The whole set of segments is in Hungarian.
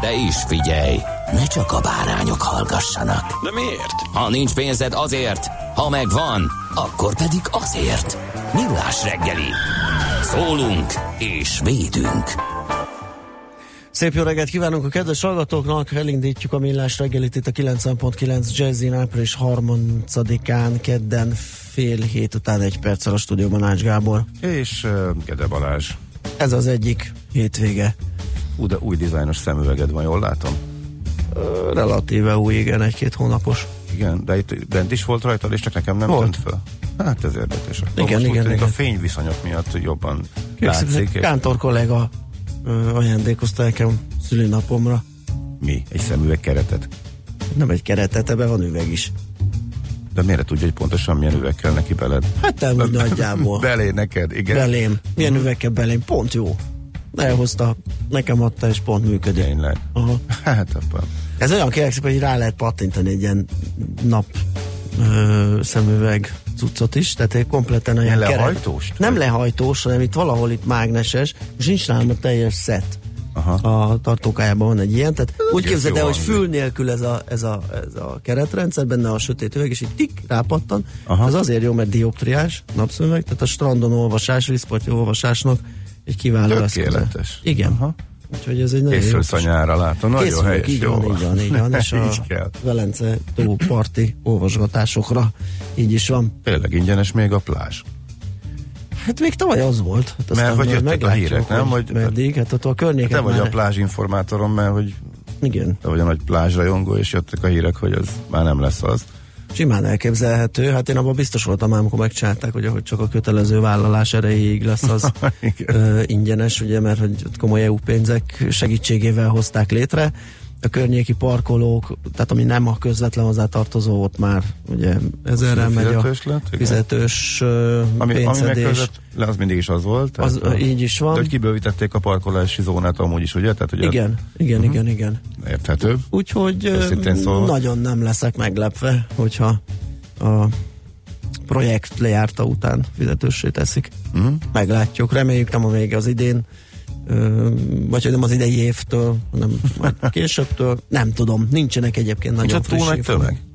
De is figyelj, ne csak a bárányok hallgassanak. De miért? Ha nincs pénzed azért, ha megvan, akkor pedig azért. Millás reggeli. Szólunk és védünk. Szép jó reggelt kívánunk a kedves hallgatóknak, elindítjuk a millás reggelit itt a 90.9 Jazzin április 30-án kedden fél hét után egy perccel a stúdióban Ács Gábor. És uh, Gede Balázs. Ez az egyik hétvége. Ú, de új dizájnos szemüveged van, jól látom? Ö, relatíve új, igen, egy-két hónapos. Igen, de itt bent is volt rajtad, és csak nekem nem Volt. tűnt fel. Hát ez érdekes. Akkor Igen, igen, igen. A fényviszonyok miatt jobban látszik. Kántor kollega ö, ajándékozta nekem szülinapomra. Mi? Egy szemüveg keretet? Nem egy keretet, ebben van üveg is. De miért tudja, hogy pontosan milyen üveg kell neki beled? Hát nem úgy nagyjából. Belé neked, igen. Belém. Milyen üveg kell belém? Pont jó. Elhozta, nekem adta, és pont működik. Tényleg. Aha. Hát abban. Ez olyan szépen, hogy rá lehet pattintani egy ilyen nap ö, szemüveg cuccot is, tehát egy kompletten olyan Ilyen keret- lehajtóst? Nem lehajtós, hanem itt valahol itt mágneses, és nincs nálam a teljes szett. Aha. A tartókájában van egy ilyen, tehát úgy képzeld el, hogy fül nélkül ez a, ez, a, ez a keretrendszer, benne a sötét üveg, és így tik rápattan. Aha. Ez azért jó, mert dioptriás napszemüveg, tehát a strandon olvasás, vízparti olvasásnak egy kiváló eszköze. Tökéletes. Igen. Aha. Úgyhogy ez egy nagyon jó Készülsz kis- anyára, látom. Nagyon Készülök, helyes. így jó van, így van, így van, és a így kell. Velence tó parti olvasgatásokra így is van. Tényleg ingyenes még a plázs. Hát még tavaly az volt. Hát aztán hogy jöttek a hírek, nem? Hogy meddig, hát ott a környéken Te vagy már, a plázsinformátorom, mert hogy Igen, te vagy a nagy plázsrajongó, és jöttek a hírek, hogy ez már nem lesz az. Simán elképzelhető. Hát én abban biztos voltam, amikor megcsinálták, hogy ahogy csak a kötelező vállalás erejéig lesz az ö, ingyenes, ugye, mert hogy komoly EU pénzek segítségével hozták létre. A környéki parkolók, tehát ami nem a közvetlen hozzátartozó, ott már ugye ezerrel megy a lett, igen. fizetős ö, Ami, ami pénzedés. megközött, le, az mindig is az volt. Az, ö, így is van. De hogy kibővítették a parkolási zónát amúgy is, ugye? Tehát, hogy Igen, igen, Mhm. igen, igen. Az érthető. Úgyhogy szólva. nagyon nem leszek meglepve, hogyha a projekt lejárta után fizetőssé teszik. Uh-huh. Meglátjuk, reméljük nem a vége az idén, vagy hogy nem az idei évtől, hanem későbbtől. Nem tudom, nincsenek egyébként Nincs nagyon túl friss nagy információk. tömeg?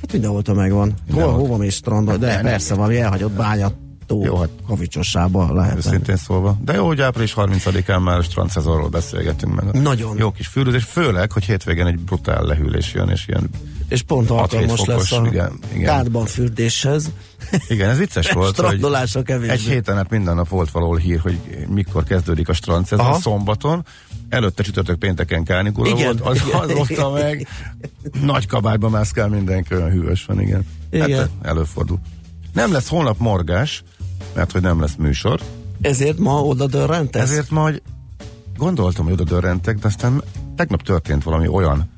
Hát mindenhol tömeg van. Hol, hova mész strandra? De nem, persze, valami elhagyott bányat tó, Jó, hát- kavicsossába lehet. Őszintén szólva. De jó, hogy április 30-án már a strandszezonról beszélgetünk meg. Nagyon. Jó kis fürdőzés, főleg, hogy hétvégén egy brutál lehűlés jön, és ilyen És pont 6-7 alkalmas lesz a igen, igen. kádban fürdéshez. Igen, ez vicces volt, Strandolásra kevésbé. egy héten át minden nap volt valahol hír, hogy mikor kezdődik a strand szezon, szombaton, előtte csütörtök pénteken kánikula Igen, volt, az igen. azóta meg nagy kabátba mászkál mindenki, olyan hűvös van, igen. Igen. Hát előfordul. Nem lesz holnap morgás, mert hogy nem lesz műsor, Ezért ma oda dörrentesz? ezért ma, hogy gondoltam, hogy oda dörrentek, de aztán tegnap történt valami olyan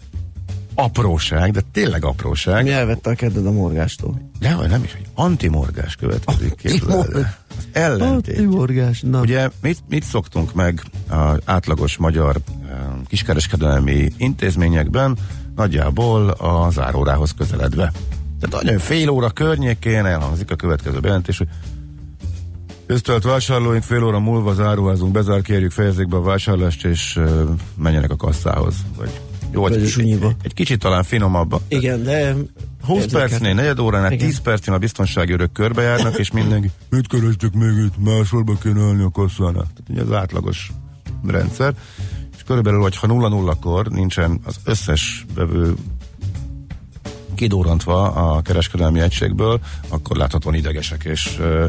apróság, de tényleg apróság, Mi elvette a kedved a morgástól? de hogy nem is, hogy antimorgás következik, el. Az ellentét. Timorgás, na. Ugye mit, mit szoktunk meg az átlagos magyar eh, kiskereskedelmi intézményekben nagyjából a zárórához közeledve. Tehát nagyon fél óra környékén elhangzik a következő bejelentés, hogy Köztölt vásárlóink fél óra múlva záróházunk bezár, kérjük fejezzék be a vásárlást, és uh, menjenek a kasszához. Vagy jó, egy, egy, egy kicsit talán finomabb. Igen, de... 20 Ezeket- percnél, negyed óránál, Igen. 10 percnél a biztonsági örök körbejárnak, és mindenki, mit kerestek még itt, máshol be kéne állni a kasszánál. Ugye az átlagos rendszer. És körülbelül, hogyha 0-0-kor nincsen az összes vevő kidórantva a kereskedelmi egységből, akkor láthatóan idegesek, és ö,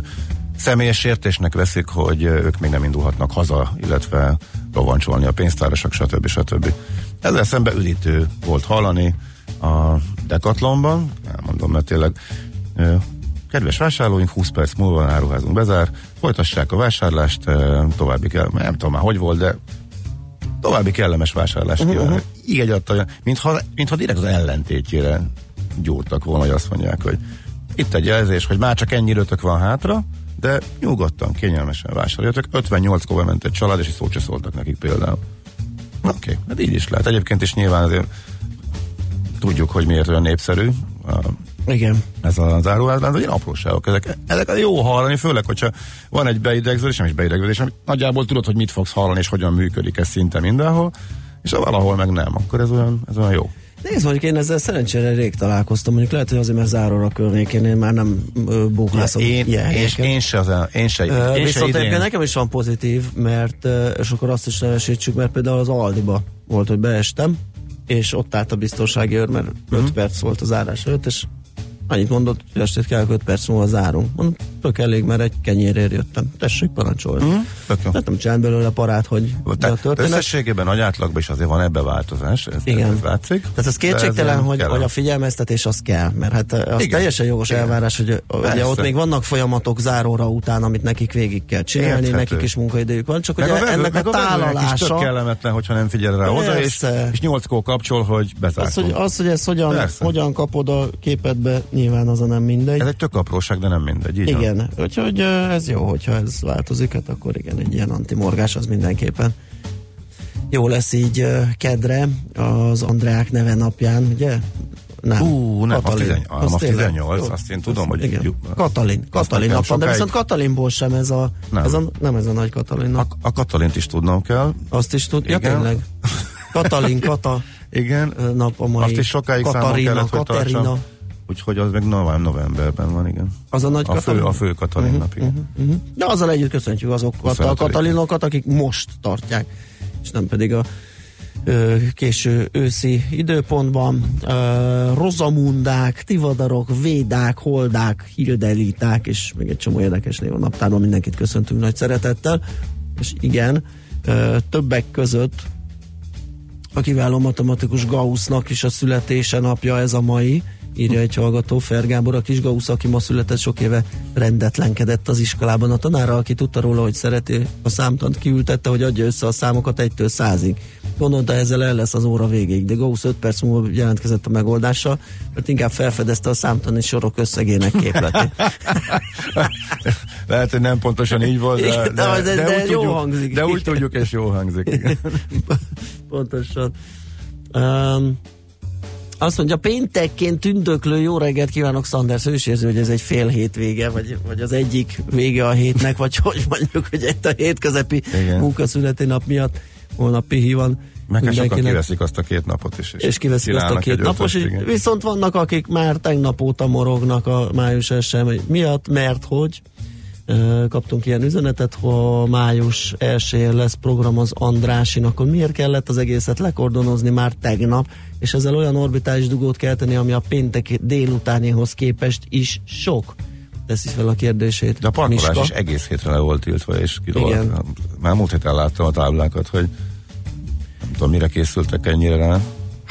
személyes sértésnek veszik, hogy ők még nem indulhatnak haza, illetve rovancsolni a pénztárasak, stb. stb. Ezzel szemben üdítő volt hallani a Decathlonban, elmondom, mert tényleg kedves vásárlóink, 20 perc múlva áruházunk bezár, folytassák a vásárlást, további kell, nem tudom már, hogy volt, de további kellemes vásárlást Mhm, kívánok. Így egyáltalán, mintha, mintha direkt az ellentétjére gyúrtak volna, hogy azt mondják, hogy itt egy jelzés, hogy már csak ennyi időtök van hátra, de nyugodtan, kényelmesen vásároljatok. 58 kóba ment egy család, és is szót se szóltak nekik például. Oké, okay, hát így is lehet. Egyébként is nyilván azért tudjuk, hogy miért olyan népszerű a Igen. ez az áruházban, vagy apróságok. Ezek, ezek jó hallani, főleg, hogyha van egy beidegződés, nem is beidegződés, amit nagyjából tudod, hogy mit fogsz hallani, és hogyan működik ez szinte mindenhol, és ha valahol meg nem, akkor ez olyan, ez olyan jó. Nézd, mondjuk én ezzel szerencsére rég találkoztam, mondjuk lehet, hogy azért, mert záróra környékén én már nem ö, bóklászom én, ilyen én, én, se az, én se, Ö, én se Viszont idén. egyébként nekem is van pozitív, mert, és akkor azt is nevesítsük, mert például az Aldiba volt, hogy beestem, és ott állt a biztonsági őr, mert 5 Mhm. perc volt az zárás előtt, és annyit mondott, hogy estét kell, 5 perc múlva zárunk. Mondom, tök elég, mert egy kenyérért jöttem. Tessék parancsolni. Mm. Tök jó. Hát nem belőle parát, hogy mi a Tehát történet. összességében nagy átlagban is azért van ebbe változás, ez, Igen. ez látszik. Tehát ez kétségtelen, ez hogy, hogy a figyelmeztetés az kell, mert hát az Igen. teljesen jogos Igen. elvárás, hogy ugye Persze. ott még vannak folyamatok záróra után, amit nekik végig kell csinálni, Érthető. nekik is munkaidőjük van, csak meg ugye a vevő, ennek meg a a vevőnek is tök tálalása, kellemetlen, hogyha nem figyel rá oda, és, és nyolckor kapcsol, hogy az, bezártunk. hogy, az, hogy ezt hogyan, hogyan kapod a képedbe, nyilván az a nem mindegy. Ez egy tök apróság, de nem mindegy. Így van. Igen, úgyhogy ö, ez jó, hogyha ez változik, hát akkor igen, egy ilyen antimorgás az mindenképpen jó lesz így kedre az Andreák neve napján, ugye? Nem. Ú, nem, az tizen- ah, az tényleg. 18, Jó. azt én tudom, hogy- Igen. Katalin, Katalin nekem nap van, de viszont Katalinból sem ez a, Nem. Ez a nem ez a nagy Katalin A, nap. a Katalint is tudnom kell. Azt is tud, ja tényleg. Katalin, Kata Igen. nap a mai. Azt is sokáig Katarina, kellett, hogy Katerina. tartsam. Úgyhogy az meg november, novemberben van, igen. Az a nagy A fő, Katalin? a fő Katalin nap, igen. Uh-huh. De azzal együtt köszöntjük azokat a 25-ig. katalinokat, akik most tartják, és nem pedig a ö, késő őszi időpontban. Ö, rozamundák, tivadarok, védák, holdák, hildeliták, és még egy csomó érdekes név a naptárban. Mindenkit köszöntünk nagy szeretettel. És igen, ö, többek között a kiváló matematikus Gaussnak is a születése napja ez a mai, írja egy hallgató, Fergábor, a kis Gauss, aki ma született sok éve rendetlenkedett az iskolában. A tanára, aki tudta róla, hogy szereti a számtant, kiültette, hogy adja össze a számokat egytől százig. Gondolta, ezzel el lesz az óra végéig, de Gauss 5 perc múlva jelentkezett a megoldással, mert inkább felfedezte a számtani sorok összegének képletét. Lehet, hogy nem pontosan így volt, de, Igen, de- de- de úgy jó tudjuk, hangzik. De úgy tudjuk, és jó hangzik. Pontosan. Um, azt mondja, péntekként tündöklő jó reggelt kívánok, Sanders. Ő is érzi, hogy ez egy fél hét vége, vagy, vagy az egyik vége a hétnek, vagy hogy mondjuk, hogy itt a hétközepi Igen. nap miatt holnap pihi van. Meg hát sokan kiveszik azt a két napot is. és kiveszik azt a két egy napos, és viszont vannak, akik már tegnap óta morognak a május SM miatt, mert hogy kaptunk ilyen üzenetet, ha május 1 lesz program az Andrásin, akkor miért kellett az egészet lekordonozni már tegnap, és ezzel olyan orbitális dugót kelteni, ami a péntek délutánihoz képest is sok. Teszi fel a kérdését. De a parkolás Miska. is egész hétre le volt tiltva, és kirolt. Már múlt héten láttam a táblákat, hogy nem tudom, mire készültek ennyire rá.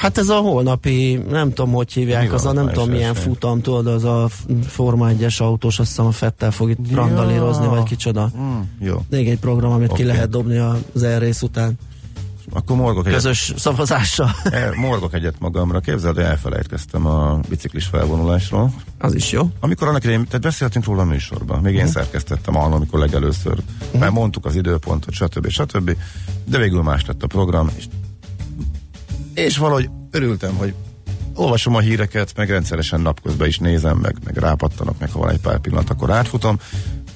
Hát ez a holnapi, nem tudom, hogy hívják, Mi az a nem tudom milyen elsőjén? futam, tudod, az a Forma 1-es autós, azt hiszem a Fettel fog itt randalírozni, vagy kicsoda. Mm, jó. Még egy program, amit Oké. ki lehet dobni az elrész után. Akkor morgok egyet, Közös szavazással. el, morgok egyet magamra. Képzeld, elfelejtkeztem a biciklis felvonulásról. Az is jó. Amikor annak idején, tehát beszéltünk róla a műsorban, még én Mhm. szerkesztettem annól, amikor legelőször, mert mondtuk az időpontot, stb. stb. De végül más lett a program, és, és valahogy örültem, hogy olvasom a híreket, meg rendszeresen napközben is nézem, meg, meg rápattanok, meg ha van egy pár pillanat, akkor átfutom.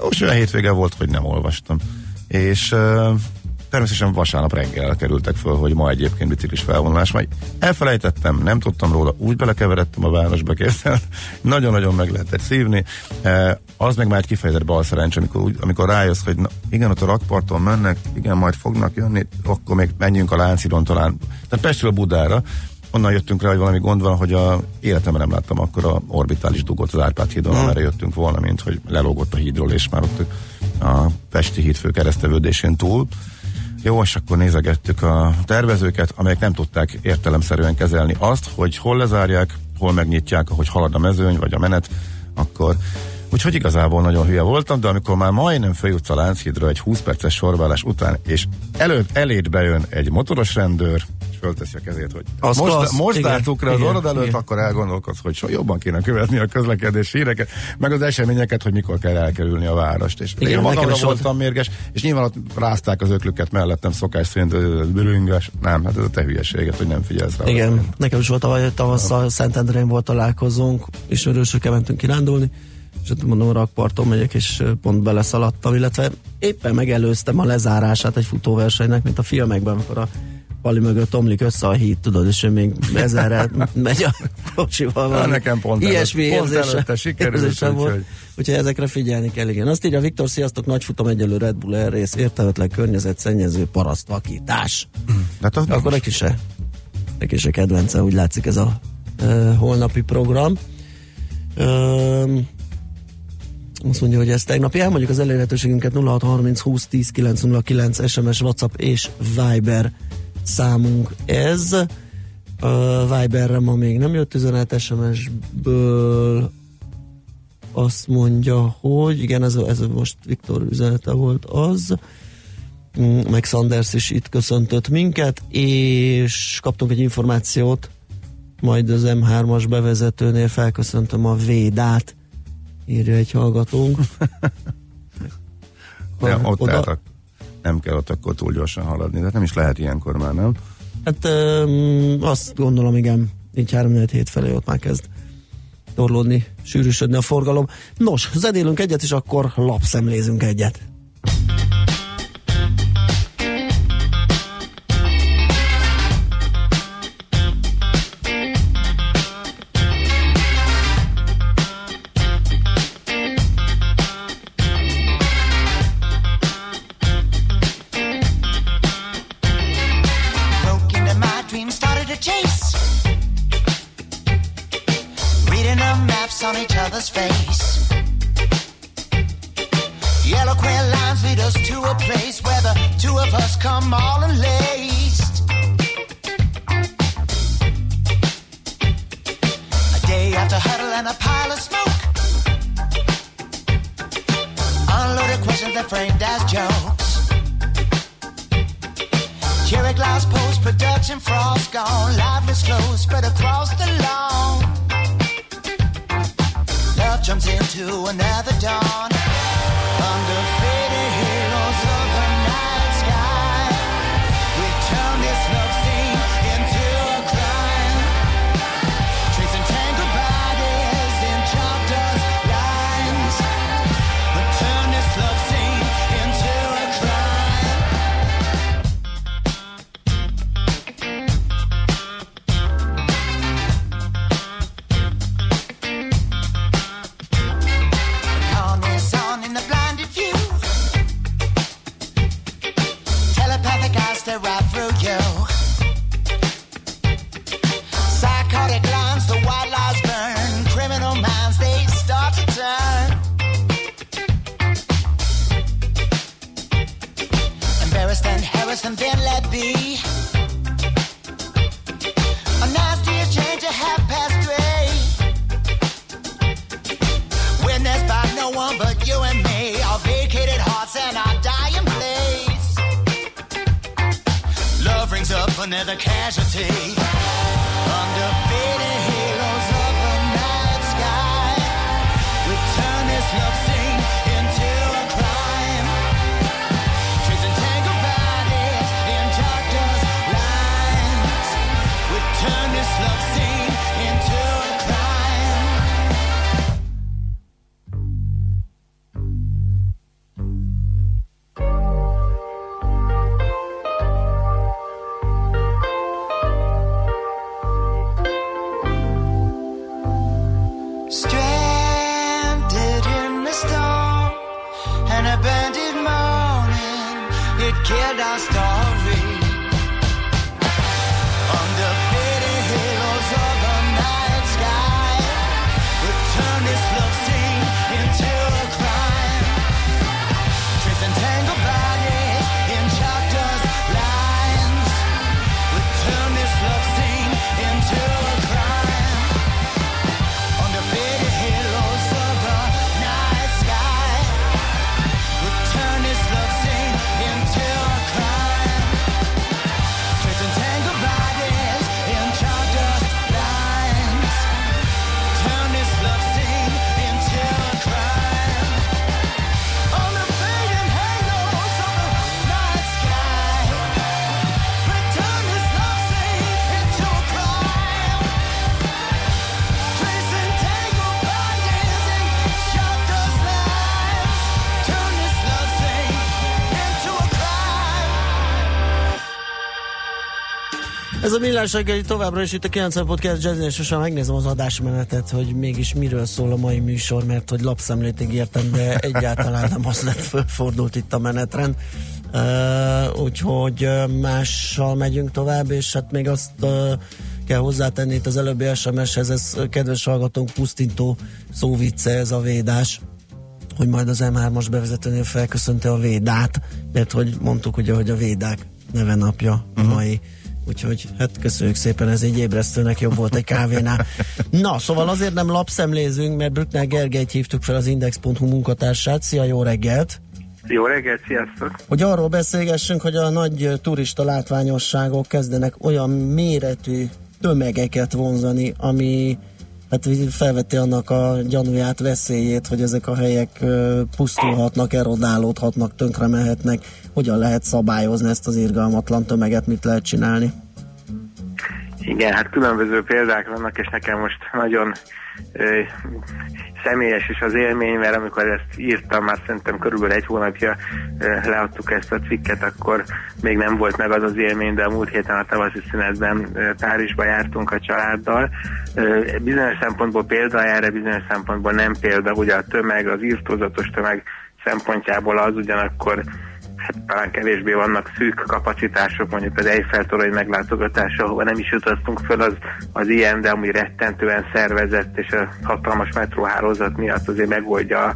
Most olyan hétvége volt, hogy nem olvastam. És természetesen vasárnap reggel kerültek föl, hogy ma egyébként biciklis felvonulás, majd elfelejtettem, nem tudtam róla, úgy belekeveredtem a városba készül, nagyon-nagyon meg lehetett szívni. E, az meg már egy kifejezett balszerencs, amikor, úgy, amikor rájössz, hogy na, igen, ott a rakparton mennek, igen, majd fognak jönni, akkor még menjünk a Láncidon talán, tehát Pestről Budára, onnan jöttünk rá, hogy valami gond van, hogy a életemben nem láttam akkor a orbitális dugot az Árpád hídon, hmm. jöttünk volna, mint hogy lelógott a hídról, és már ott a Pesti híd fő keresztevődésén túl. Jó, és akkor nézegettük a tervezőket, amelyek nem tudták értelemszerűen kezelni azt, hogy hol lezárják, hol megnyitják, ahogy halad a mezőny, vagy a menet, akkor. Úgyhogy igazából nagyon hülye voltam, de amikor már majdnem feljutsz a Lánchídra egy 20 perces sorválás után, és előtt eléd bejön egy motoros rendőr, és fölteszi a kezét, hogy az most, az, most igen, álltuk rá az orrod előtt, igen. akkor elgondolkodsz, hogy so jobban kéne követni a közlekedés híreket, meg az eseményeket, hogy mikor kell elkerülni a várost. És igen, én magamra voltam mérges, és nyilván ott rázták az öklüket mellettem szokás szerint, bürünges. Nem, hát ez a te hülyeséget, hogy nem figyelsz rá. Igen, nekem is volt tavaly tavasszal Szentendrén volt találkozónk, ismerősökkel mentünk kirándulni, és ott mondom, rakparton megyek, és pont beleszaladtam, illetve éppen megelőztem a lezárását egy futóversenynek, mint a filmekben, amikor a pali mögött omlik össze a híd, tudod, és ő még ezerre megy a kocsival. Van. Nekem pont, Ilyesmi előtt, pont érzése, előtte sikerült. Érzése volt. Úgyhogy... úgyhogy ezekre figyelni kell, igen. Azt írja Viktor, sziasztok, nagy futam egyelő Red Bull Air rész, értelmetlen környezetszennyező parasztvakítás. Hát az Akkor neki se, neki se kedvence, úgy látszik ez a uh, holnapi program. Uh, azt mondja, hogy ezt tegnapi elmondjuk az elérhetőségünket 0630 20 10 909 SMS, WhatsApp és Viber számunk ez. A Viberre ma még nem jött üzenet SMS-ből azt mondja, hogy igen, ez, ez most Viktor üzenete volt az, mm, meg Sanders is itt köszöntött minket, és kaptunk egy információt, majd az M3-as bevezetőnél felköszöntöm a Védát, írja egy hallgatónk. De ott oda... nem kell ott akkor túl gyorsan haladni, de nem is lehet ilyenkor már, nem? Hát um, azt gondolom, igen, így 3 hét felé ott már kezd torlódni, sűrűsödni a forgalom. Nos, zedélünk egyet, és akkor lapszemlézünk egyet. Millás reggeli továbbra is itt a 90.9 Jazzin, és sosem megnézem az adásmenetet, hogy mégis miről szól a mai műsor, mert hogy lapszemlét ígértem, de egyáltalán nem az lett fölfordult itt a menetrend. Uh, úgyhogy mással megyünk tovább, és hát még azt uh, kell hozzátenni itt az előbbi SMS-hez, ez kedves hallgatónk pusztító szóvicce ez a védás, hogy majd az M3-as bevezetőnél felköszönte a védát, mert hogy mondtuk ugye, hogy a védák neve napja uh-huh. mai Úgyhogy hát köszönjük szépen, ez egy ébresztőnek jobb volt egy kávénál. Na, szóval azért nem lapszemlézünk, mert Brückner Gergelyt hívtuk fel az Index.hu munkatársát. Szia, jó reggelt! Jó reggelt, sziasztok! Hogy arról beszélgessünk, hogy a nagy turista látványosságok kezdenek olyan méretű tömegeket vonzani, ami hát felveti annak a gyanúját, veszélyét, hogy ezek a helyek pusztulhatnak, erodálódhatnak, tönkre mehetnek. Hogyan lehet szabályozni ezt az irgalmatlan tömeget, mit lehet csinálni? Igen, hát különböző példák vannak, és nekem most nagyon személyes is az élmény, mert amikor ezt írtam, már szerintem körülbelül egy hónapja leadtuk ezt a cikket, akkor még nem volt meg az az élmény, de a múlt héten a tavaszi szünetben Párizsba jártunk a családdal. Bizonyos szempontból példa erre, bizonyos szempontból nem példa, ugye a tömeg, az írtózatos tömeg szempontjából az ugyanakkor hát talán kevésbé vannak szűk kapacitások, mondjuk az Eiffel torony meglátogatása, ahova nem is utaztunk föl, az, az ilyen, de amúgy rettentően szervezett, és a hatalmas metróhálózat miatt azért megoldja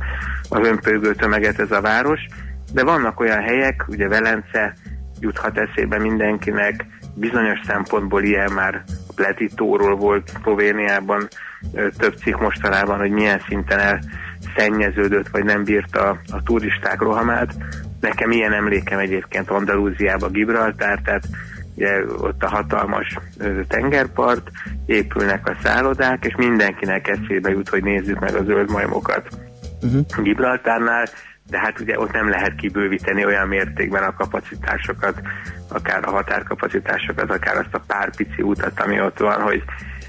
az önpőgő tömeget ez a város. De vannak olyan helyek, ugye Velence juthat eszébe mindenkinek, bizonyos szempontból ilyen már Pletitóról volt Szlovéniában több cikk mostanában, hogy milyen szinten elszennyeződött, vagy nem bírta a turisták rohamát. Nekem ilyen emlékem egyébként Andalúziába, Gibraltár, tehát ugye ott a hatalmas tengerpart, épülnek a szállodák, és mindenkinek eszébe jut, hogy nézzük meg a zöld majmokat uh-huh. Gibraltárnál, de hát ugye ott nem lehet kibővíteni olyan mértékben a kapacitásokat, akár a határkapacitásokat, akár azt a pár pici utat, ami ott van, hogy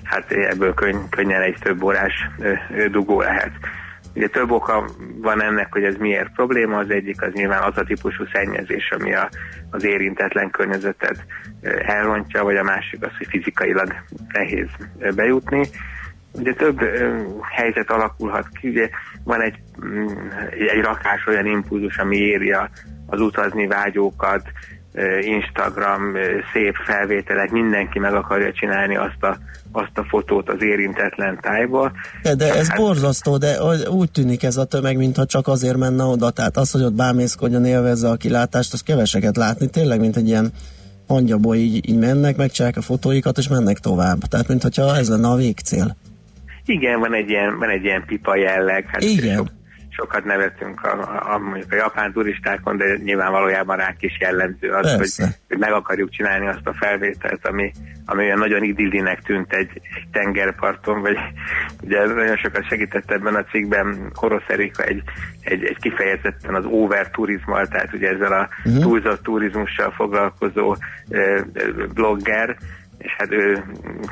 hát ebből könny- könnyen egy több órás dugó lehet. Ugye több oka van ennek, hogy ez miért probléma. Az egyik az nyilván az a típusú szennyezés, ami a, az érintetlen környezetet elrontja, vagy a másik az, hogy fizikailag nehéz bejutni. Ugye több helyzet alakulhat ki, ugye van egy, mm, egy rakás olyan impulzus, ami írja az utazni vágyókat, Instagram, szép felvételek, mindenki meg akarja csinálni azt a, azt a fotót az érintetlen tájba. De, de ez hát, borzasztó, de úgy tűnik ez a tömeg, mintha csak azért menne oda, tehát az, hogy ott bámészkodjon, élvezze a kilátást, az keveseket látni, tényleg, mint egy ilyen hangyaból így, így mennek, megcsinálják a fotóikat, és mennek tovább. Tehát, mintha ez lenne a végcél. Igen, van egy ilyen, van egy ilyen pipa jelleg. Hát Igen. Sok, sokat nevetünk a, a, a, mondjuk a japán turistákon, de nyilván valójában ránk is jellemző az, hogy, hogy meg akarjuk csinálni azt a felvételt, ami, ami olyan nagyon idillinek tűnt egy, egy tengerparton, vagy ugye nagyon sokat segített ebben a cikkben Korosz Erika egy, egy, egy kifejezetten az over turizmal, tehát ugye ezzel a uh-huh. túlzott turizmussal foglalkozó uh, blogger, és hát ő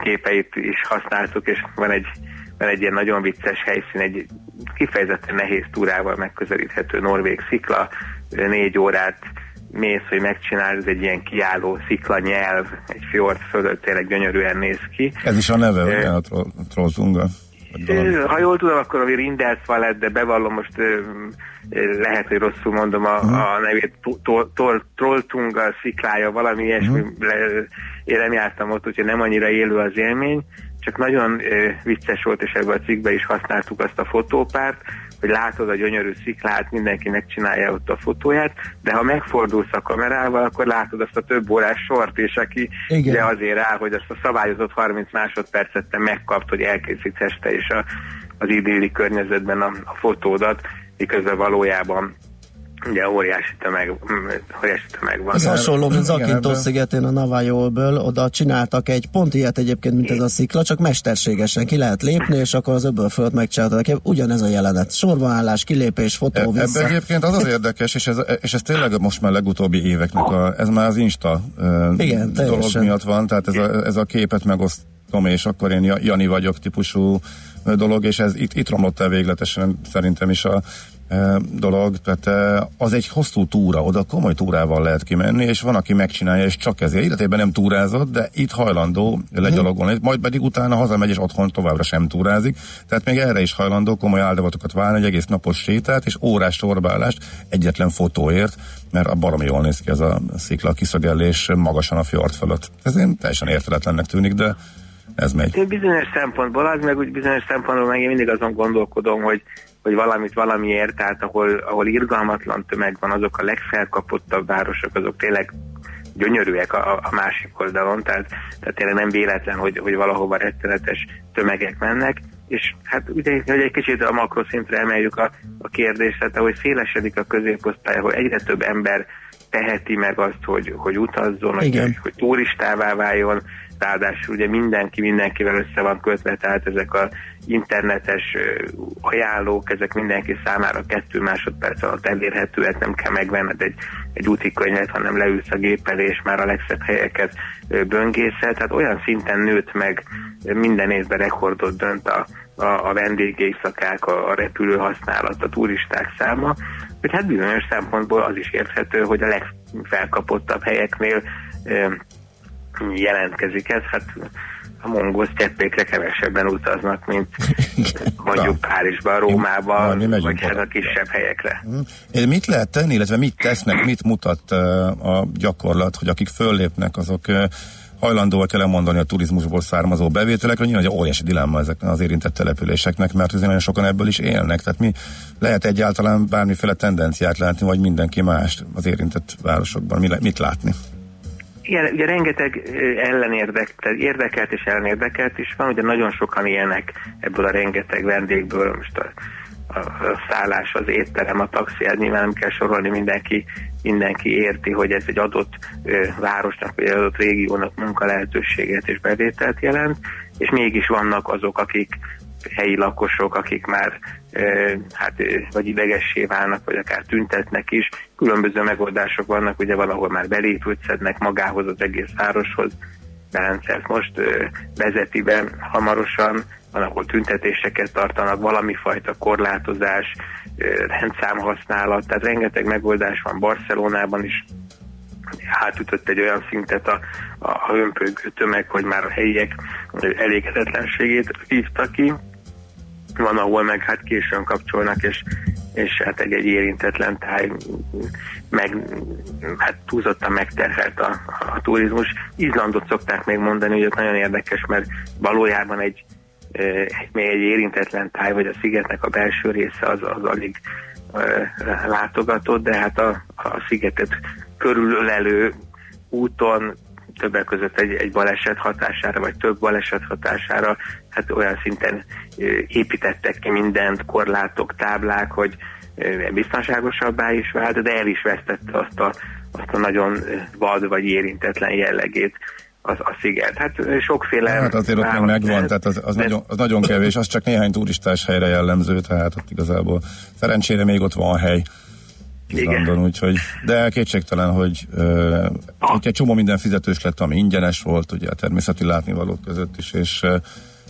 képeit is használtuk, és van egy van egy ilyen nagyon vicces helyszín, egy kifejezetten nehéz túrával megközelíthető norvég szikla, négy órát mész, hogy megcsinálod, ez egy ilyen kiálló szikla nyelv, egy fjord fölött tényleg gyönyörűen néz ki. Ez is a neve, ugye, a Trolltunga? Ha jól tudom, akkor a Rindelszva lett, de bevallom most lehet, hogy rosszul mondom a, uh-huh. a nevét, Trolltunga sziklája, valami ilyesmi, uh-huh. én nem jártam ott, úgyhogy nem annyira élő az élmény, csak nagyon vicces volt, és ebben a cikkben is használtuk azt a fotópárt, hogy látod a gyönyörű sziklát, mindenki megcsinálja ott a fotóját, de ha megfordulsz a kamerával, akkor látod azt a több órás sort, és aki Igen. ugye azért áll, hogy azt a szabályozott 30 másodpercet te megkapt, hogy elkészíthess te is a, az idilli környezetben a, a fotódat, miközben valójában ugye óriási tömeg, óriási tömeg van. Ez hasonló, mint Zakintó szigetén a Navajóből, oda csináltak egy pont ilyet egyébként, mint ez a szikla, csak mesterségesen ki lehet lépni, és akkor az öböl fölött megcsináltak. Ugyanez a jelenet. Sorbaállás, kilépés, fotó, e, vissza. Ebben egyébként az az érdekes, és ez, és ez tényleg most már legutóbbi éveknek, a, ez már az Insta Igen, dolog miatt van, tehát ez a, ez a képet megosztom, és akkor én Jani vagyok típusú dolog, és ez itt, itt romlott el végletesen szerintem is a dolog, tehát az egy hosszú túra, oda komoly túrával lehet kimenni, és van, aki megcsinálja, és csak ezért életében nem túrázott, de itt hajlandó legyalogolni, majd pedig utána hazamegy, és otthon továbbra sem túrázik, tehát még erre is hajlandó komoly áldozatokat válni, egy egész napos sétát, és órás sorbálást egyetlen fotóért, mert a baromi jól néz ki ez a szikla kiszögellés magasan a fjord fölött. Ez én teljesen érteletlennek tűnik, de ez megy. Bizonyos szempontból az, meg úgy bizonyos szempontból meg én mindig azon gondolkodom, hogy hogy valamit valamiért, tehát ahol, ahol irgalmatlan tömeg van, azok a legfelkapottabb városok, azok tényleg gyönyörűek a, a másik oldalon, tehát, tehát tényleg nem véletlen, hogy, hogy valahova rettenetes tömegek mennek, és hát ugye, hogy egy kicsit a makroszintre emeljük a, a kérdést, tehát ahogy szélesedik a középosztály, ahol egyre több ember teheti meg azt, hogy, hogy utazzon, hogy, hogy turistává váljon, ráadásul ugye mindenki mindenkivel össze van kötve, tehát ezek a internetes ajánlók, ezek mindenki számára kettő másodperc alatt elérhetőek, nem kell megvenned egy, egy úti könyvet, hanem leülsz a géppel, és már a legszebb helyeket böngészel, tehát olyan szinten nőtt meg minden évben rekordot dönt a, a, a vendégészakák, a, a repülő használat, a turisták száma, hogy hát bizonyos szempontból az is érthető, hogy a legfelkapottabb helyeknél jelentkezik ez, hát a mongol cseppékre kevesebben utaznak, mint mondjuk Párizsba, Rómába, vagy hát a kisebb helyekre. Mm. Mit lehet tenni, illetve mit tesznek, mit mutat a gyakorlat, hogy akik föllépnek, azok hajlandóak el mondani a turizmusból származó bevételekről, nyilván egy óriási dilemma ezek az érintett településeknek, mert azért nagyon sokan ebből is élnek. Tehát mi lehet egyáltalán bármiféle tendenciát látni, vagy mindenki más az érintett városokban, mi, mit látni? Igen, ugye rengeteg ellenérdek, tehát érdekelt és ellenérdekelt is van, ugye nagyon sokan élnek ebből a rengeteg vendégből, most a, a, szállás, az étterem, a taxi, ez nyilván nem kell sorolni, mindenki, mindenki érti, hogy ez egy adott ö, városnak, vagy egy adott régiónak munkalehetőséget és bevételt jelent, és mégis vannak azok, akik helyi lakosok, akik már hát vagy idegessé válnak, vagy akár tüntetnek is. Különböző megoldások vannak, ugye valahol már belépőt szednek magához az egész városhoz. Belencelt most vezeti be hamarosan, van, ahol tüntetéseket tartanak, valami fajta korlátozás, rendszámhasználat, tehát rengeteg megoldás van Barcelonában is, hátütött egy olyan szintet a, a hömpögő tömeg, hogy már a helyiek elégedetlenségét hívta ki, van, ahol meg hát későn kapcsolnak, és, és hát egy, egy érintetlen táj meg, hát túlzottan megterhelt a, a turizmus. Izlandot szokták még mondani, hogy ott nagyon érdekes, mert valójában egy, még egy érintetlen táj, vagy a szigetnek a belső része az, az alig látogatott, de hát a, a szigetet körülölelő úton többek között egy, egy baleset hatására, vagy több baleset hatására, hát olyan szinten építettek ki mindent, korlátok, táblák, hogy biztonságosabbá is vált, de el is vesztette azt a, azt a nagyon vad vagy érintetlen jellegét az, a sziget. Hát sokféle... Hát azért ott még megvan, tehát az, az, de... nagyon, az nagyon kevés, az csak néhány turistás helyre jellemző, tehát ott igazából szerencsére még ott van hely. Izlandon, úgyhogy, de kétségtelen, hogy uh, ah. egy csomó minden fizetős lett, ami ingyenes volt, ugye a természeti látnivalók között is, és uh,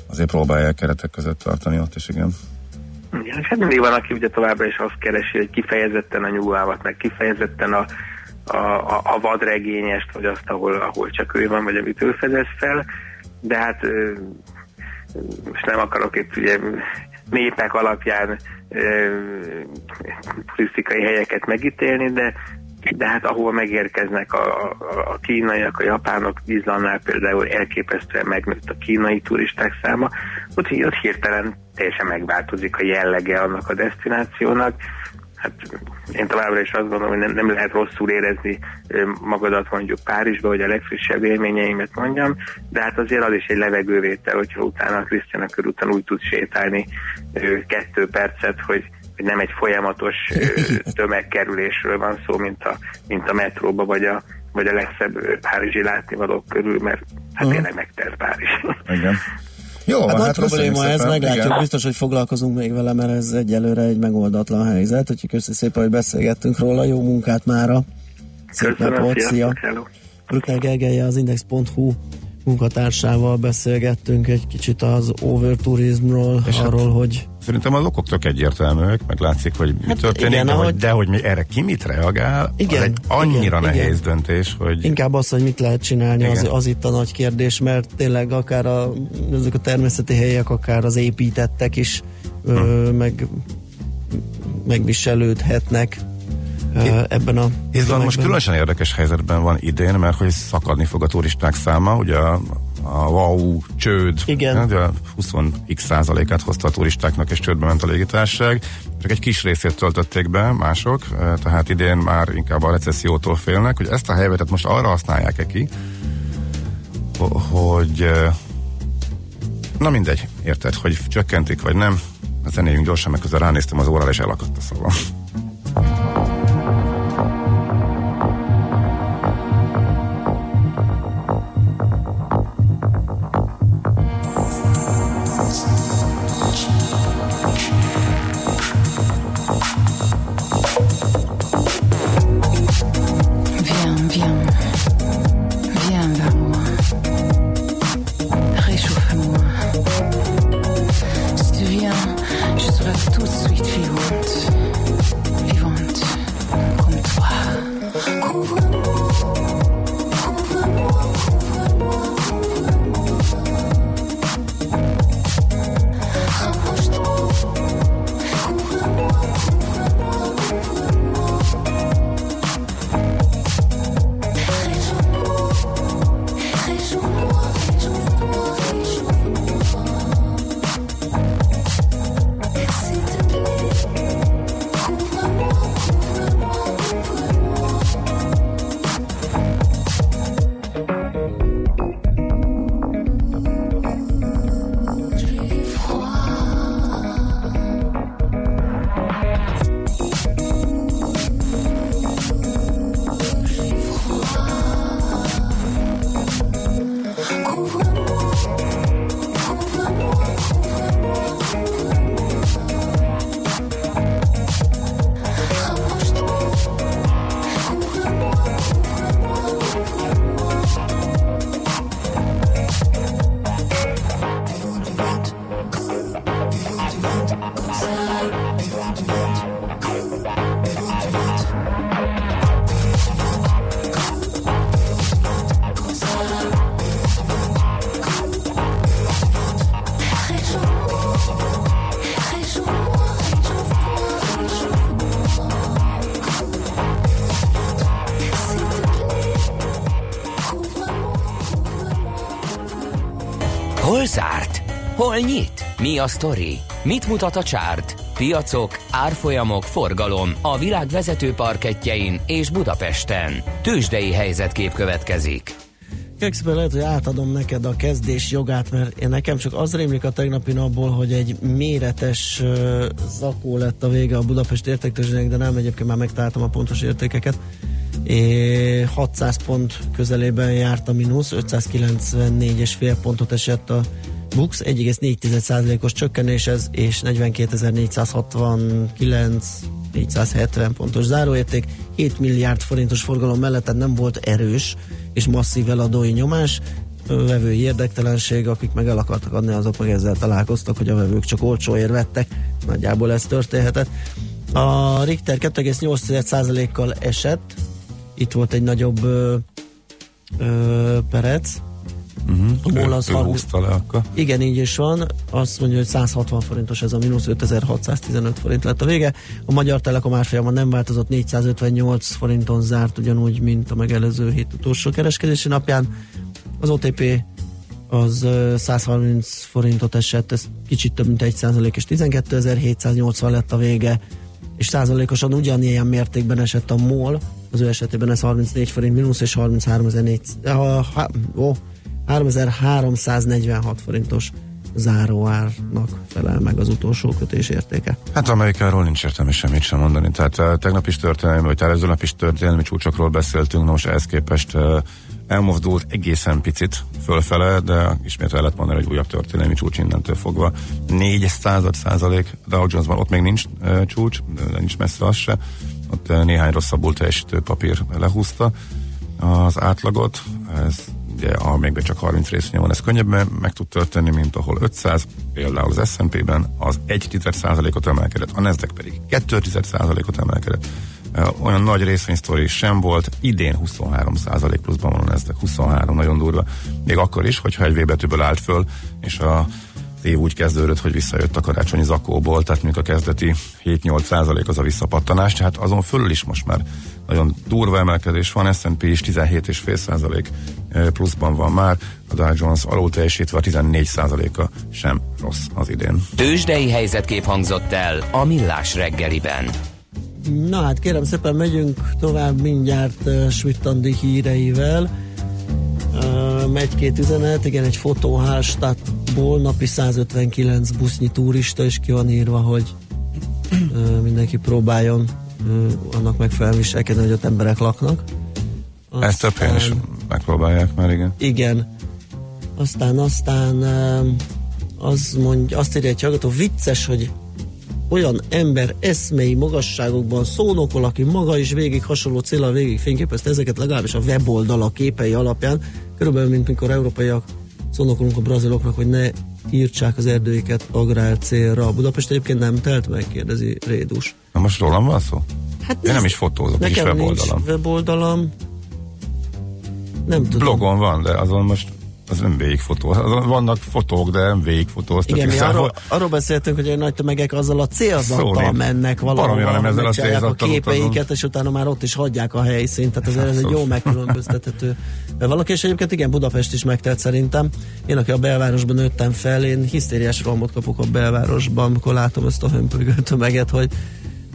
azért próbálják keretek között tartani ott is, igen. Igen, hát mindig van, aki ugye továbbra is azt keresi, hogy kifejezetten a nyúlvávat, meg kifejezetten a, a, a, a vadregényest, vagy azt, ahol, ahol csak ő van, vagy amit ő fedez fel, de hát most nem akarok itt ugye népek alapján turisztikai helyeket megítélni, de de hát ahol megérkeznek a, a, kínaiak, a japánok, Izlandnál például elképesztően megnőtt a kínai turisták száma, ott, ott hirtelen teljesen megváltozik a jellege annak a destinációnak, hát én továbbra is azt gondolom, hogy nem, nem lehet rosszul érezni magadat mondjuk Párizsba, hogy a legfrissebb élményeimet mondjam, de hát azért az is egy levegővétel, hogyha utána a Krisztiana körúton úgy tud sétálni kettő percet, hogy hogy nem egy folyamatos tömegkerülésről van szó, mint a, mint a metróba, vagy a, vagy a legszebb párizsi látnivalók körül, mert hát uh-huh. tényleg megtelt Párizs. Igen. Jó, hát, hát nagy probléma ez, meglátjuk, igen. biztos, hogy foglalkozunk még vele, mert ez egyelőre egy megoldatlan helyzet, úgyhogy köszi szépen, hogy beszélgettünk róla, jó munkát mára. Szép napot, szia! Brückner Gergelye az Index.hu munkatársával beszélgettünk egy kicsit az overturizmról, És hát- arról, hogy Szerintem az okok tök egyértelműek, meg látszik, hogy mi Hát történik, igen, de, hogy, ahogy- de hogy mi erre ki mit reagál, Igen, az egy annyira igen, nehéz igen. döntés, hogy inkább az, hogy mit lehet csinálni, az, Igen. az itt a nagy kérdés, mert tényleg akár a, ezek a természeti helyek, akár az építettek is Hm. ö, meg megviselődhetnek ebben a Ez van most különösen érdekes helyzetben van idén, mert hogy szakadni fog a turisták száma, ugye a, a wow csőd, Igen. ugye 20x százalékát hozta a turistáknak, és csődbe ment a légitársaság. Csak egy kis részét töltötték be mások, eh, tehát idén már inkább a recessziótól félnek, hogy ezt a helyzetet most arra használják-e ki, ho- hogy na mindegy, érted, hogy csökkentik vagy nem, a zenéjünk gyorsan, meg közben ránéztem az órára, és elakadt a szavam. Hol nyit? Mi a sztori? Mit mutat a csárt? Piacok, árfolyamok, forgalom a világ vezető parketjein és Budapesten. Tősdei helyzetkép következik. Kekszben lehet, hogy átadom neked a kezdés jogát, mert én nekem csak az rémlik a tegnapi napból, hogy egy méretes uh, zakó lett a vége a Budapest értéktőzsdének, de nem, egyébként már megtaláltam a pontos értékeket. É, 600 pont közelében járt a mínusz, 594,5 pontot esett a Bux, 1,4%-os csökkenés ez, és 42.469 470 pontos záróérték, 7 milliárd forintos forgalom mellett nem volt erős és masszív eladói nyomás, vevői érdektelenség, akik meg el akartak adni, azok meg ezzel találkoztak, hogy a vevők csak olcsóért vettek, nagyjából ez történhetett. A Richter 2,8%-kal esett, itt volt egy nagyobb ö, ö, perec, a MOL az ő, ő 30 húzta le akkor. igen, így is van. Azt mondja, hogy 160 forintos ez a mínusz, 5615 forint lett a vége. A Magyar Telekom árfolyama nem változott, 458 forinton zárt, ugyanúgy, mint a megelőző hét utolsó kereskedési napján. Az OTP az ö, 130 forintot esett, ez kicsit több mint 1 százalék, és 12.780 lett a vége, és százalékosan ugyanilyen mértékben esett a MOL, az ő esetében ez 34 forint mínusz, és 33.400, ó, 3346 forintos záróárnak felel meg az utolsó kötés értéke. Hát Amerikáról nincs értelme semmit sem mondani. Tehát uh, tegnap is történelmi, vagy előző nap is történelmi csúcsokról beszéltünk, na most ehhez képest uh, elmozdult egészen picit fölfele, de ismét el lehet mondani, hogy újabb történelmi csúcs innentől fogva. 4 század százalék Dow Jonesban, ott még nincs uh, csúcs, de nincs messze az se. Ott uh, néhány rosszabbul teljesítő papír lehúzta az átlagot, ez ugye, amelyekben csak 30 részvény van, ez könnyebben meg tud történni, mint ahol 500, például az S&P-ben az 1 ot emelkedett, a Nasdaq pedig 2 ot emelkedett. Olyan nagy részvénysztori sem volt, idén 23 pluszban van a Nasdaq, 23, nagyon durva. Még akkor is, hogyha egy V betűből állt föl, és a év úgy kezdődött, hogy visszajött a karácsonyi zakóból, tehát még a kezdeti 7-8 százalék az a visszapattanás, tehát azon fölül is most már nagyon durva emelkedés van, S&P is 17,5 százalék pluszban van már, a Dow Jones alul teljesítve a 14 százaléka sem rossz az idén. Tőzsdei helyzetkép hangzott el a Millás reggeliben. Na hát kérem szépen megyünk tovább mindjárt uh, Svittandi híreivel. Uh, megy két üzenet, igen, egy fotó Hallstattból napi 159 busznyi turista, és ki van írva, hogy uh, mindenki próbáljon uh, annak megfelelően viselkedni, hogy ott emberek laknak. Aztán, Ezt több helyen is megpróbálják már, igen. Igen. Aztán, aztán uh, az mondja, azt írja egy hallgató, vicces, hogy olyan ember eszmei magasságokban szónokol, aki maga is végig hasonló célra végig fényképezte ezeket legalábbis a weboldala képei alapján, körülbelül mint mikor európaiak szónokolunk a braziloknak, hogy ne írtsák az erdőiket agrár célra. Budapest egyébként nem telt meg, kérdezi Rédus. Na most rólam van szó? Hát Én nem is fotózok, nekem is weboldalam. Nincs weboldalam. Nem tudom. Blogon van, de azon most az nem végigfotó. Vannak fotók, de nem végigfotóztak. Igen, mi arról, arról beszéltünk, hogy a nagy tömegek azzal a célzattal Szó, mennek valahol, nem ezzel a megcsinálják a célzattal képeiket, utazunk. és utána már ott is hagyják a helyszínt, tehát azért ez egy jó megkülönböztethető. Valaki, és egyébként igen, Budapest is megtelt szerintem. Én, aki a belvárosban nőttem fel, én hisztériás rohamot kapok a belvárosban, amikor látom ezt a hömpölygő tömeget, hogy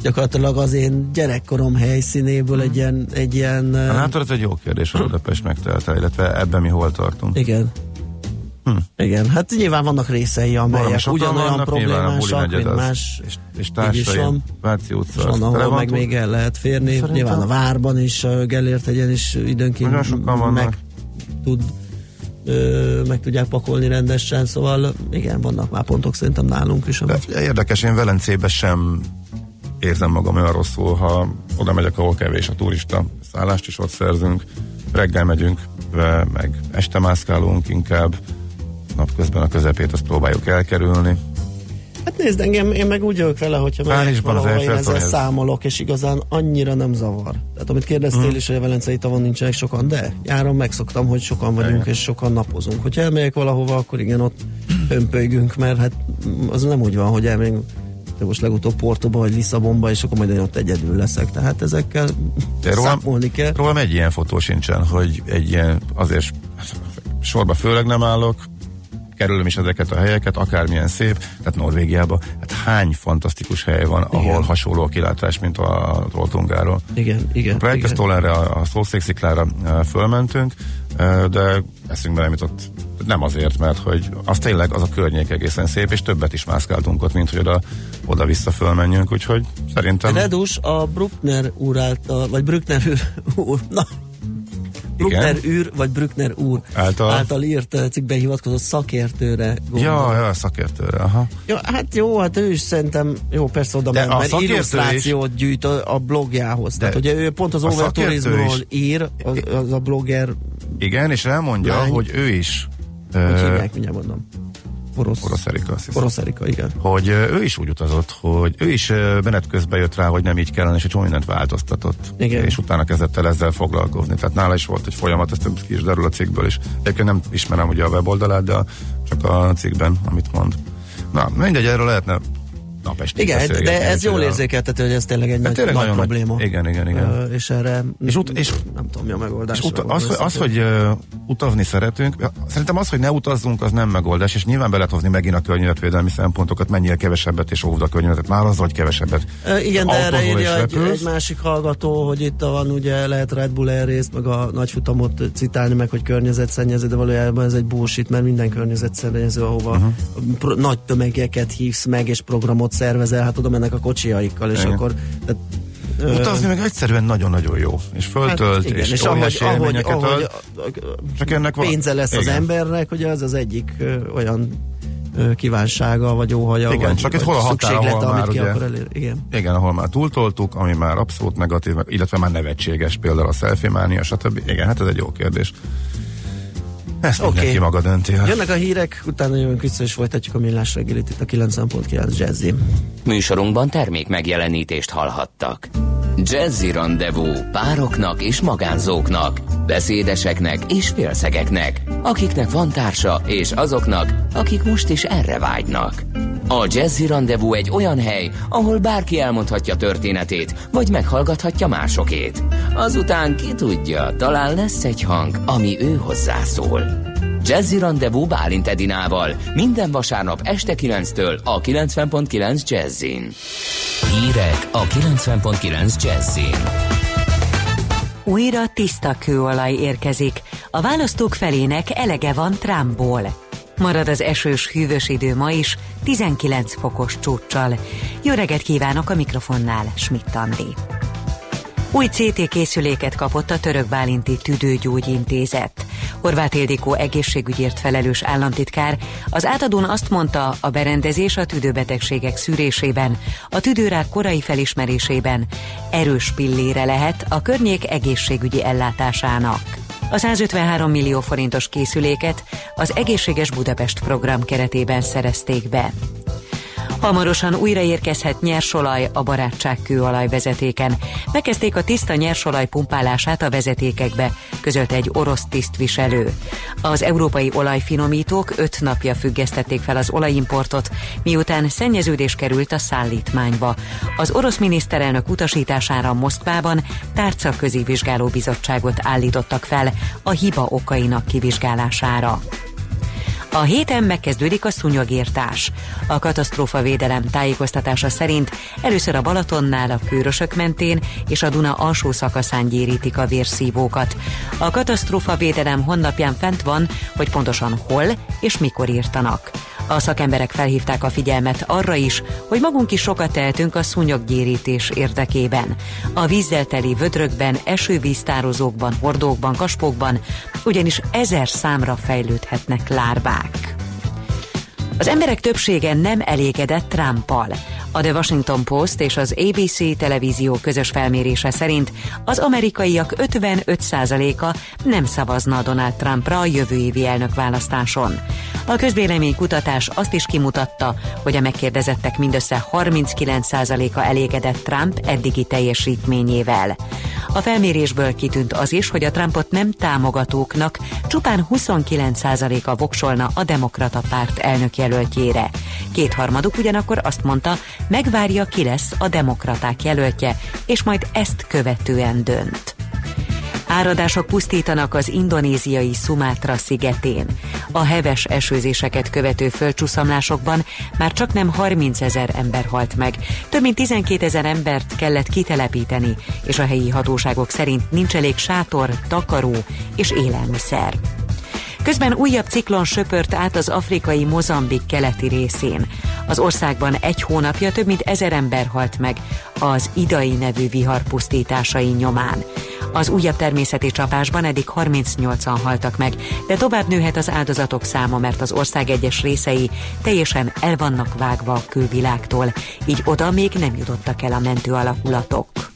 gyakorlatilag az én gyerekkorom helyszínéből egy ilyen, egy ilyen Hát látod, ez egy jó kérdés, hogy Budapest megtelte, illetve ebben mi hol tartunk. igen. Hm. Igen, hát nyilván vannak részei, amelyek ugyanolyan vannak, problémásak, mint az, más és, és van. Váci utca. és van, ahol meg túl. még el lehet férni. Szerintem- Nyilván a várban is, a Gellért egyen is időnként meg tud ö, meg tudják pakolni rendesen, szóval igen, vannak már pontok szerintem nálunk is. De érdekes, én Velencébe sem érzem magam olyan rosszul, ha oda megyek, ahol kevés a turista. Szállást is ott szerzünk, reggel megyünk, ve- meg este mászkálunk inkább, napközben a közepét azt próbáljuk elkerülni. Hát nézd, engem, én meg úgy vagyok vele, hogyha megyek Párizsban az valahova, én ezzel ez- számolok, és igazán annyira nem zavar. Tehát amit kérdeztél Mhm. is, hogy a Velencei tavon nincsenek sokan, de nyáron megszoktam, hogy sokan vagyunk, Igen. és sokan napozunk. Hogyha elmegyek valahova, akkor igen, ott hömpölygünk, mert hát az nem úgy van, hogy elmegyünk most legutóbb Portóba vagy Lisszabonba, és akkor majd én ott egyedül leszek. Tehát ezekkel De rólam, számolni kell. rólam egy ilyen fotó sincsen, hogy egy ilyen, azért sorba főleg nem állok, kerülöm is ezeket a helyeket, akármilyen szép, tehát Norvégiában, hát hány fantasztikus hely van, igen. ahol hasonló a kilátás, mint a Roltungáról. Igen, igen. igen. Breakfast-Tollenre, a, a szószéksziklára fölmentünk, de eszünkbe nem jutott nem azért, mert hogy az tényleg az a környék egészen szép, és többet is mászkáltunk ott, mint hogy oda, oda-vissza fölmenjünk, úgyhogy szerintem... Redus a Bruckner úr által, vagy Bruckner úr, na, Bruckner űr, vagy Bruckner úr Által? által írt eh, cikkben hivatkozott szakértőre gondolom. Ja, ja, szakértőre, aha. Ja, hát jó, hát ő is szerintem, jó, persze oda ment, mert illusztrációt gyűjt a, a blogjához. Tehát De ugye ő pont az overturizmról is- ír, az, az a blogger, Igen, és elmondja, Lány. hogy ő is hogy hívják, mindjárt mondom. Orosz. Orosz Erika, azt hiszem. Orosz Erika, igen. hogy ő is úgy utazott, hogy ő is menet közben jött rá, hogy nem így kellene, és egy csomó mindent változtatott. Igen. És utána kezdett el ezzel foglalkozni. Tehát nála is volt egy folyamat, ezt ki is derül a cikkből is. Egyébként nem ismerem ugye a weboldalát, de csak a cikkben, amit mond. Na, mindegy, erről lehetne napestig Igen, de ez jól érzékeltető, hogy ez tényleg egy nagy, tényleg nagy nagy- probléma. igen, igen, igen. Ö, és erre És ut- és- nem tudom, mi a megoldás. És uta- az, hogy- az, hogy uh, utazni szeretünk, szerintem az, hogy ne utazzunk, az nem megoldás, és nyilván be lehet hozni megint a környezetvédelmi szempontokat, mennyire kevesebbet és óvd a környezetet, már azzal, hogy kevesebbet. Ö, Igen, de erre írja egy, egy másik hallgató, hogy itt van ugye lehet Red Bull Air részt, meg a nagyfutamot citálni, meg hogy környezetszennyező, de valójában ez egy bullshit, mert minden környezetszennyező, ahova uh-huh. pro- nagy tömegeket hívsz meg, és programot szervezel, hát oda mennek a kocsiaikkal, és Igen. akkor tehát, Utazni meg egyszerűen nagyon-nagyon jó, és föltölt, hát igen, és, és ahogy, ahogy, ahogy ad. Csak ennek van- pénze lesz az igen. embernek, ugye az az egyik ö, olyan ö, kívánsága, vagy óhaja, Igen, vagy, csak vagy hol a szükséglete, amit ki ugye- akar elérni. Igen. Igen, ahol már túltoltuk, ami már abszolút negatív, illetve már nevetséges, például a selfie mánia, stb. Igen, hát ez egy jó kérdés. Ezt Oké. mindenki maga dönti el. Jönnek a hírek, utána jövünk vissza és folytatjuk a millás reggelit itt a 90.9 Jazzy. Műsorunkban termék megjelenítést hallhattak. Jazzy Rendezvú pároknak és magánzóknak, beszédeseknek és félszegeknek, akiknek van társa és azoknak, akik most is erre vágynak. A Jazzy Rendezvú egy olyan hely, ahol bárki elmondhatja történetét, vagy meghallgathatja másokét. Azután ki tudja, talán lesz egy hang, ami ő hozzászól. Jazzy Rendezvú Bálint Edinával minden vasárnap este 9-től a 90.9 Jazzin. Hírek a 90.9 Jazzin. Újra tiszta kőolaj érkezik. A választók felének elege van Trumpból. Marad az esős, hűvös idő ma is, 19 fokos csúccsal. Jó reggelt kívánok a mikrofonnál, Schmidt Andi. Új CT készüléket kapott a Török Bálinti Tüdőgyógyintézet. Horváth Ildikó egészségügyért felelős államtitkár az átadón azt mondta, a berendezés a tüdőbetegségek szűrésében, a tüdőrák korai felismerésében erős pillére lehet a környék egészségügyi ellátásának. A 153 millió forintos készüléket az Egészséges Budapest program keretében szerezték be. Hamarosan újraérkezhet nyersolaj a barátság kőolaj vezetéken. Megkezdték a tiszta nyersolaj pumpálását a vezetékekbe, közölte egy orosz tisztviselő. Az európai olajfinomítók öt napja függesztették fel az olajimportot, miután szennyeződés került a szállítmányba. Az orosz miniszterelnök utasítására Moszkvában tárcaközi vizsgálóbizottságot állítottak fel a hiba okainak kivizsgálására. A héten megkezdődik a szúnyogírtás. A katasztrófa védelem tájékoztatása szerint először a Balatonnál, a Kőrösök mentén és a Duna alsó szakaszán gyérítik a vérszívókat. A katasztrófa védelem honlapján fent van, hogy pontosan hol és mikor írtanak. A szakemberek felhívták a figyelmet arra is, hogy magunk is sokat tehetünk a szúnyoggyérítés érdekében. A vízzel teli vödrökben, esővíztározókban, hordókban, kaspókban ugyanis ezer számra fejlődhetnek lárvák. Az emberek többsége nem elégedett Trumpal. A The Washington Post és az ABC televízió közös felmérése szerint az amerikaiak 55%-a nem szavazna Donald Trumpra a jövő évi elnökválasztáson. A közvéleménykutatás azt is kimutatta, hogy a megkérdezettek mindössze 39%-a elégedett Trump eddigi teljesítményével. A felmérésből kitűnt az is, hogy a Trumpot nem támogatóknak csupán 29%-a voksolna a demokrata párt elnökjelöltjére. Kétharmaduk ugyanakkor azt mondta, megvárja ki lesz a demokraták jelöltje, és majd ezt követően dönt. Áradások pusztítanak az indonéziai Sumatra szigetén. A heves esőzéseket követő földcsúszamlásokban már csak nem 30 ezer ember halt meg. Több mint 12 ezer embert kellett kitelepíteni, és a helyi hatóságok szerint nincs elég sátor, takaró és élelmiszer. Közben újabb ciklon söpört át az afrikai Mozambik keleti részén. Az országban egy hónapja több mint ezer ember halt meg az idai nevű vihar pusztításai nyomán. Az újabb természeti csapásban eddig 38-an haltak meg, de tovább nőhet az áldozatok száma, mert az ország egyes részei teljesen el vannak vágva a külvilágtól, így oda még nem jutottak el a mentő alakulatok.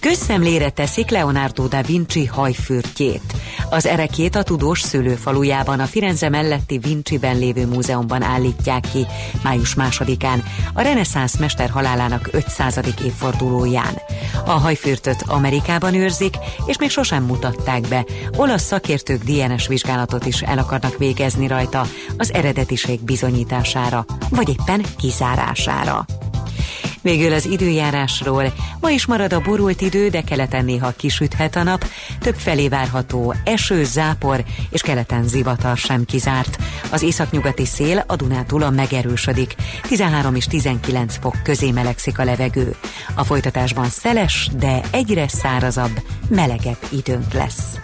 Közszemlére teszik Leonardo da Vinci hajfürtjét. Az erekét a tudós szülőfalujában, a Firenze melletti Vinciben lévő múzeumban állítják ki május másodikán, a reneszánsz mester halálának 500. évfordulóján. A hajfürtöt Amerikában őrzik, és még sosem mutatták be. Olasz szakértők DNS vizsgálatot is el akarnak végezni rajta az eredetiség bizonyítására, vagy éppen kizárására. Végül az időjárásról. Ma is marad a borult idő, de keleten néha kisüthet a nap. Több felé várható eső, zápor és keleten zivatar sem kizárt. Az északnyugati szél a Dunátúlon megerősödik. 13 és 19 fok közé melegszik a levegő. A folytatásban szeles, de egyre szárazabb, melegebb időnk lesz.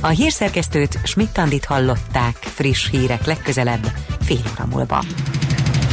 A hírszerkesztőt Schmidt-Tandit hallották friss hírek legközelebb fél óra múlva.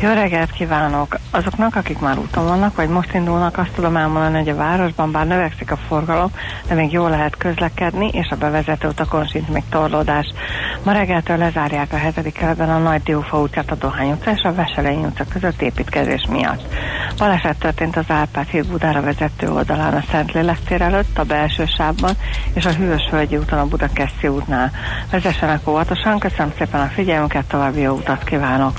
Jó reggelt kívánok! Azoknak, akik már úton vannak, vagy most indulnak, azt tudom elmondani, hogy a városban bár növekszik a forgalom, de még jól lehet közlekedni, és a bevezető utakon sincs még torlódás. Ma reggeltől lezárják a hetedik keletben a Nagy Diófa utcát a Dohány utca és a Veselényi utca között építkezés miatt. Baleset történt az Árpád híd Budára vezető oldalán a Szentlélek tér előtt, a belső sávban, és a Hűvös Völgyi úton a Budakeszi útnál. Vezessenek óvatosan, köszönöm szépen a figyelmüket, további jó utat kívánok!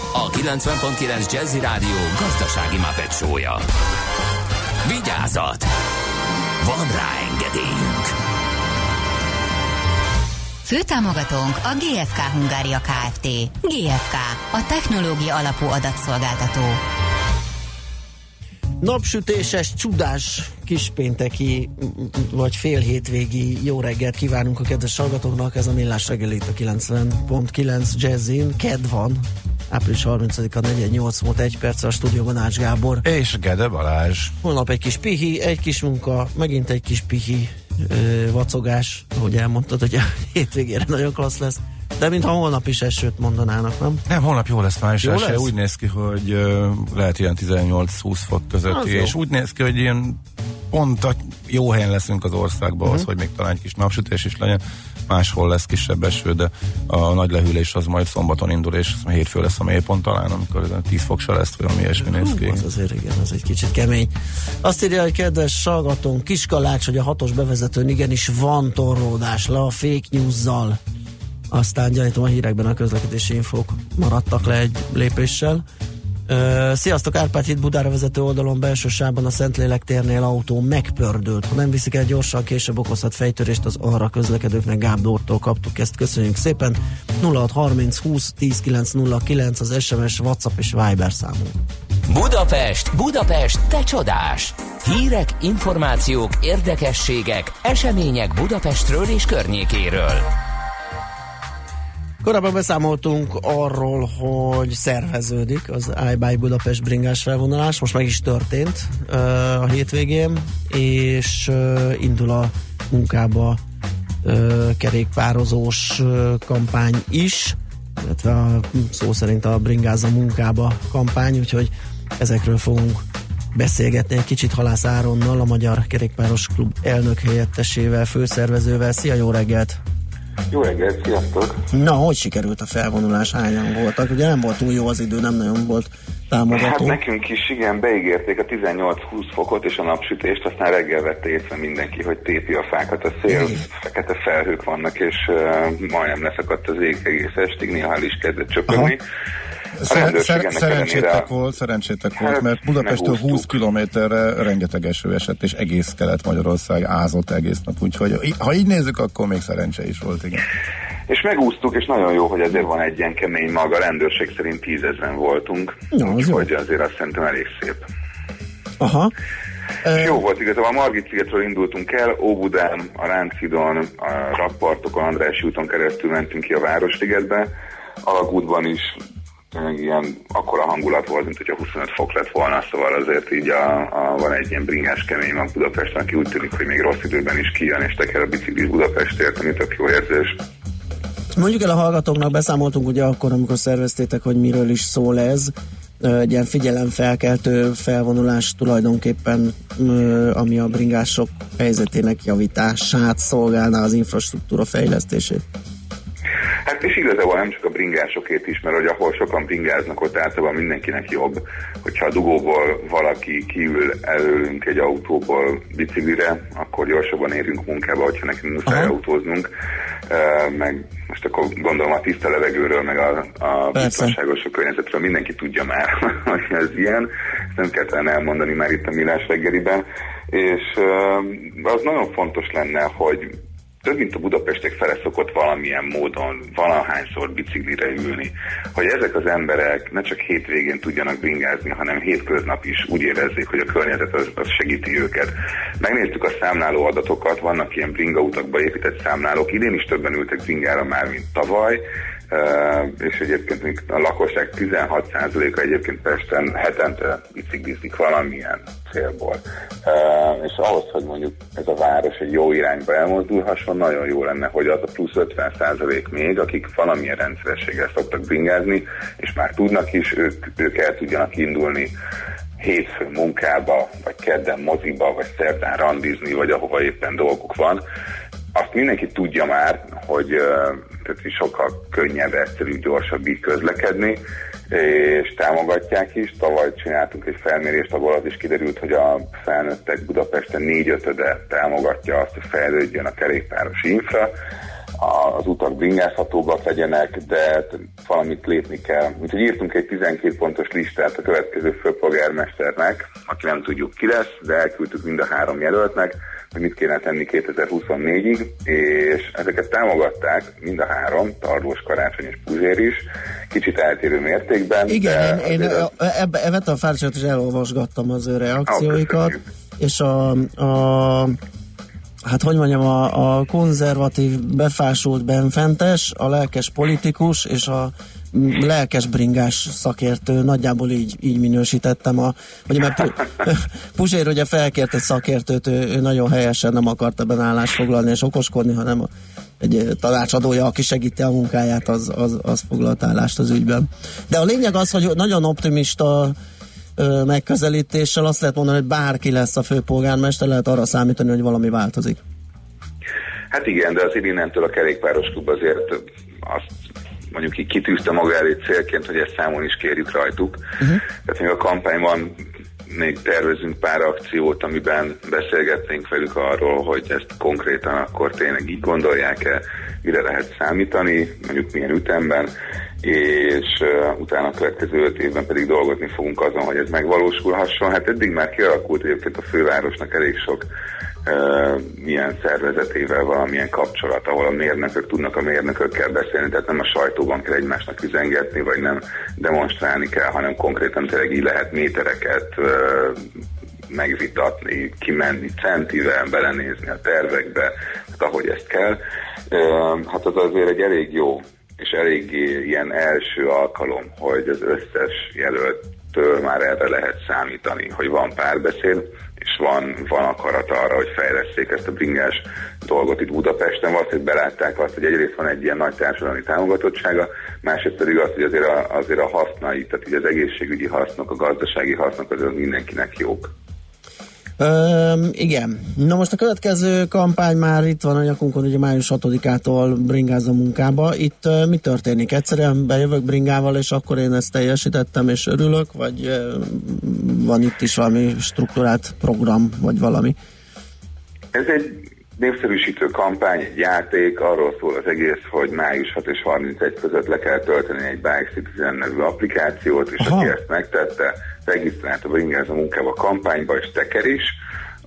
a 90.9 Jazzy Rádió gazdasági mapetsója. Vigyázat! Van rá engedélyünk! Főtámogatónk a GFK Hungária Kft. GFK, a technológia alapú adatszolgáltató. Napsütéses, csodás kispénteki vagy fél hétvégi jó reggelt kívánunk a kedves hallgatóknak. Ez a Millás reggel itt a 90.9 Jazzin. Ked van, április 30-a 48 volt egy perc a stúdióban Ács Gábor. És Gede Balázs. Holnap egy kis pihi, egy kis munka, megint egy kis pihi, ö, vacogás, ahogy elmondtad, hogy a hétvégére nagyon klassz lesz. De mintha holnap is esőt mondanának, nem? Nem, holnap jó lesz már, és Jó lesz? úgy néz ki, hogy uh, lehet ilyen 18-20 fok közötti, jó. és úgy néz ki, hogy ilyen pont a jó helyen leszünk az országban, Mhm. uh-huh. az, hogy még talán egy kis napsütés is legyen. Máshol lesz kisebb eső, de a nagy lehűlés az majd szombaton indul, és hétfő lesz a mélypont talán, amikor 10 fok se lesz, vagy ami ilyesmi néz ki. Az azért igen, az egy kicsit kemény. Azt írja, hogy kedves hallgatónk, Kiskalács, hogy a hatos bevezetőn igenis van torlódás le a fake news-zal. Aztán gyanítom a hírekben a közlekedési infók maradtak le egy lépéssel. Sziasztok, Árpád híd Budára vezető oldalon belső sávban a Szentlélek térnél autó megpördült. Ha nem viszik el gyorsan, később okozhat fejtörést az arra közlekedőknek Gábdortól kaptuk ezt. Köszönjük szépen. 0630 20 10 909 az SMS, WhatsApp és Viber számunk. Budapest, Budapest, te csodás! Hírek, információk, érdekességek, események Budapestről és környékéről. Korábban beszámoltunk arról, hogy szerveződik az iBuy Budapest bringás felvonulás, most meg is történt uh, a hétvégén, és uh, indul a munkába uh, kerékpározós uh, kampány is, illetve a, szó szerint a bringáza munkába kampány, úgyhogy ezekről fogunk beszélgetni egy kicsit Halász Áronnal, a Magyar Kerékpáros Klub elnök helyettesével, főszervezővel. Szia, jó reggelt! Jó reggelt, sziasztok! Na, hogy sikerült a felvonulás? Hányan voltak? Ugye nem volt túl jó az idő, nem nagyon volt Hát támogató. nekünk is igen, beígérték a 18-20 fokot és a napsütést, aztán reggel vette észre mindenki, hogy tépi a fákat a szél, fekete felhők vannak, és uh, majdnem leszakadt az ég egész estig, néha is kezdett csöpögni. A Szer- szerencsétek volt, szerencsétek Hát, volt, mert Budapestől megúsztuk. 20 kilométerre rengeteg eső esett, és egész Kelet-Magyarország ázott egész nap, úgyhogy ha így nézzük, akkor még szerencse is volt, igen. És megúsztuk, és nagyon jó, hogy azért van egy ilyen kemény mag, a rendőrség szerint tízezren voltunk, Ja, az jó. úgyhogy azért azt szerintem elég szép. Aha. És jó volt igazából, a Margit szigetről indultunk el, Óbudán, a Lánchidon, a rakpartokon, András úton keresztül mentünk ki a Városligetbe, Alagútban is ilyen akkora hangulat volt, mint hogyha 25 fok lett volna, szóval azért így a, a, van egy ilyen bringás kemény mag Budapesten, aki úgy tűnik, hogy még rossz időben is kijön és teker a biciklis Budapestért, ami tök jó érzés. Mondjuk el a hallgatóknak, beszámoltunk ugye akkor, amikor szerveztétek, hogy miről is szól ez. Egy ilyen figyelemfelkeltő felvonulás tulajdonképpen, ami a bringások helyzetének javítását szolgálná az infrastruktúra fejlesztését. Hát és igazából nem csak a bringásokét is, mert hogy ahol sokan bringáznak, ott általában mindenkinek jobb, hogyha a dugóból valaki kiül előlünk egy autóból biciklire, akkor gyorsabban érünk munkába, hogyha nekünk muszáj Aha. autóznunk, meg most akkor gondolom a tiszta levegőről, meg a, a biztonságos környezetről mindenki tudja már, hogy ez ilyen, ezt nem kell talán elmondani már itt a Millás reggeliben, és az nagyon fontos lenne, hogy több mint a budapestiek fele szokott valamilyen módon valahányszor biciklire ülni, hogy ezek az emberek ne csak hétvégén tudjanak bringázni, hanem hétköznap is úgy érezzék, hogy a környezet az, az segíti őket. Megnéztük a számláló adatokat, vannak ilyen bringautakba épített számlálók, idén is többen ültek bringára már, mint tavaly, és egyébként a lakosság 16%-a egyébként Pesten hetente biciklizik valamilyen célból. És ahhoz, hogy mondjuk ez a város egy jó irányba elmozdulhasson, nagyon jó lenne, hogy az a plusz 50% még, akik valamilyen rendszerességgel szoktak bringázni, és már tudnak is, ők, ők el tudjanak indulni hétfő munkába, vagy kedden moziba, vagy szerdán randizni, vagy ahova éppen dolguk van. Azt mindenki tudja már, hogy tehát sokkal könnyebb, egyszerűbb, gyorsabb így közlekedni, és támogatják is. Tavaly csináltunk egy felmérést, ahol az is kiderült, hogy a felnőttek Budapesten négyötöde támogatja azt, hogy fejlődjön a kerékpáros infra, az utak bringázhatóbbak legyenek, de valamit lépni kell. Úgyhogy írtunk egy 12 pontos listát a következő főpolgármesternek, aki nem tudjuk ki lesz, de elküldtük mind a három jelöltnek, hogy mit kéne tenni 2024-ig, és ezeket támogatták mind a három, Tarlós, Karácsony és Puzsér is, kicsit eltérő mértékben. Igen, de én, én az- ebbe, ebbe a fáradtságot is elolvasgattam az ő reakcióikat, köszönjük. és a, a hát hogy mondjam, a, a konzervatív, befásult benfentes, a lelkes politikus és a lelkes bringás szakértő, nagyjából így, így minősítettem a, vagy mert Pu- Puzsér ugye felkért egy szakértőt, ő, ő nagyon helyesen nem akart ebben állást foglalni és okoskodni, hanem egy tanácsadója, aki segíti a munkáját, az, az, az foglalt állást az ügyben. De a lényeg az, hogy nagyon optimista megközelítéssel azt lehet mondani, hogy bárki lesz a főpolgármester, lehet arra számítani, hogy valami változik. Hát igen, de azért innentől a kerékpáros klub azért azt mondjuk így kitűzte maga elé célként, hogy ezt számon is kérjük rajtuk. Uh-huh. Tehát még a kampányban még tervezünk pár akciót, amiben beszélgetnénk velük arról, hogy ezt konkrétan akkor tényleg így gondolják-e, mire lehet számítani, mondjuk milyen ütemben, és uh, utána a következő öt évben pedig dolgozni fogunk azon, hogy ez megvalósulhasson. Hát eddig már kialakult egyébként a fővárosnak elég sok milyen szervezetével valamilyen kapcsolat, ahol a mérnökök tudnak a mérnökökkel beszélni, tehát nem a sajtóban kell egymásnak üzengetni, vagy nem demonstrálni kell, hanem konkrétan tényleg így lehet métereket megvitatni, kimenni centivel, belenézni a tervekbe, tehát ahogy ezt kell. Hát az azért egy elég jó és eléggé ilyen első alkalom, hogy az összes jelöltől már erre lehet számítani, hogy van párbeszéd, és van, van akarat arra, hogy fejleszték ezt a bringás dolgot itt Budapesten. Valószínűleg belátták azt, hogy egyrészt van egy ilyen nagy társadalmi támogatottsága, másrészt pedig azt, hogy azért a, azért a hasznai, tehát így az egészségügyi hasznok, a gazdasági hasznok azért mindenkinek jók. Öm, igen. Na most a következő kampány már itt van a nyakunkon, ugye május 6-ától bringáz a munkába. Itt uh, mi történik? Egyszerűen bejövök bringával, és akkor én ezt teljesítettem, és örülök, vagy uh, van itt is valami struktúrált program, vagy valami? Ez egy népszerűsítő kampány, egy játék, arról szól az egész, hogy május 6 és 31 között le kell tölteni egy Bike Citizen nevű applikációt, és Aha. aki ezt megtette, regisztrált a Bringáz a munkába kampányba, és teker is,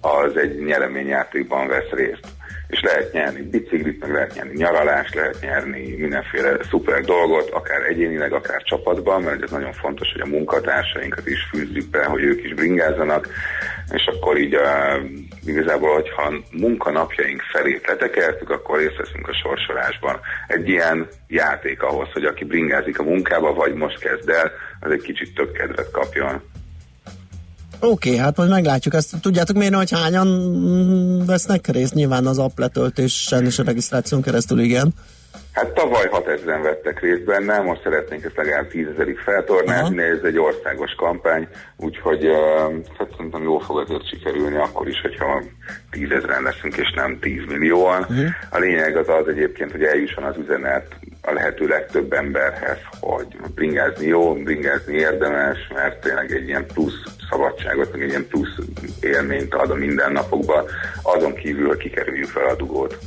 az egy nyereményjátékban vesz részt. És lehet nyerni biciklit, meg lehet nyerni nyaralást, lehet nyerni mindenféle szuper dolgot, akár egyénileg, akár csapatban, mert ez nagyon fontos, hogy a munkatársainkat is fűzzük be, hogy ők is bringázzanak, és akkor így uh, igazából, hogyha munkanapjaink felé letekertük, akkor részt veszünk a sorsolásban. Egy ilyen játék ahhoz, hogy aki bringázik a munkába, vagy most kezd el, az egy kicsit több kedvet kapjon. Oké, okay, hát majd meglátjuk. Ezt tudjátok mérni, hogy hányan vesznek részt? Nyilván az app letöltésen és a regisztráción keresztül, igen. Hát tavaly 6000-en vettek részt benne, most szeretnénk ezt legalább 10 ezerig feltornázni, ez egy országos kampány, úgyhogy uh, hát szerintem jól fog azért sikerülni akkor is, hogyha 10 ezeren leszünk és nem 10 millióan. Uh-huh. A lényeg az az egyébként, hogy eljusson az üzenet a lehető legtöbb emberhez, hogy bringázni jó, bringázni érdemes, mert tényleg egy ilyen plusz szabadságot, meg egy ilyen plusz élményt ad a mindennapokban, azon kívül, hogy kikerüljük fel a dugót.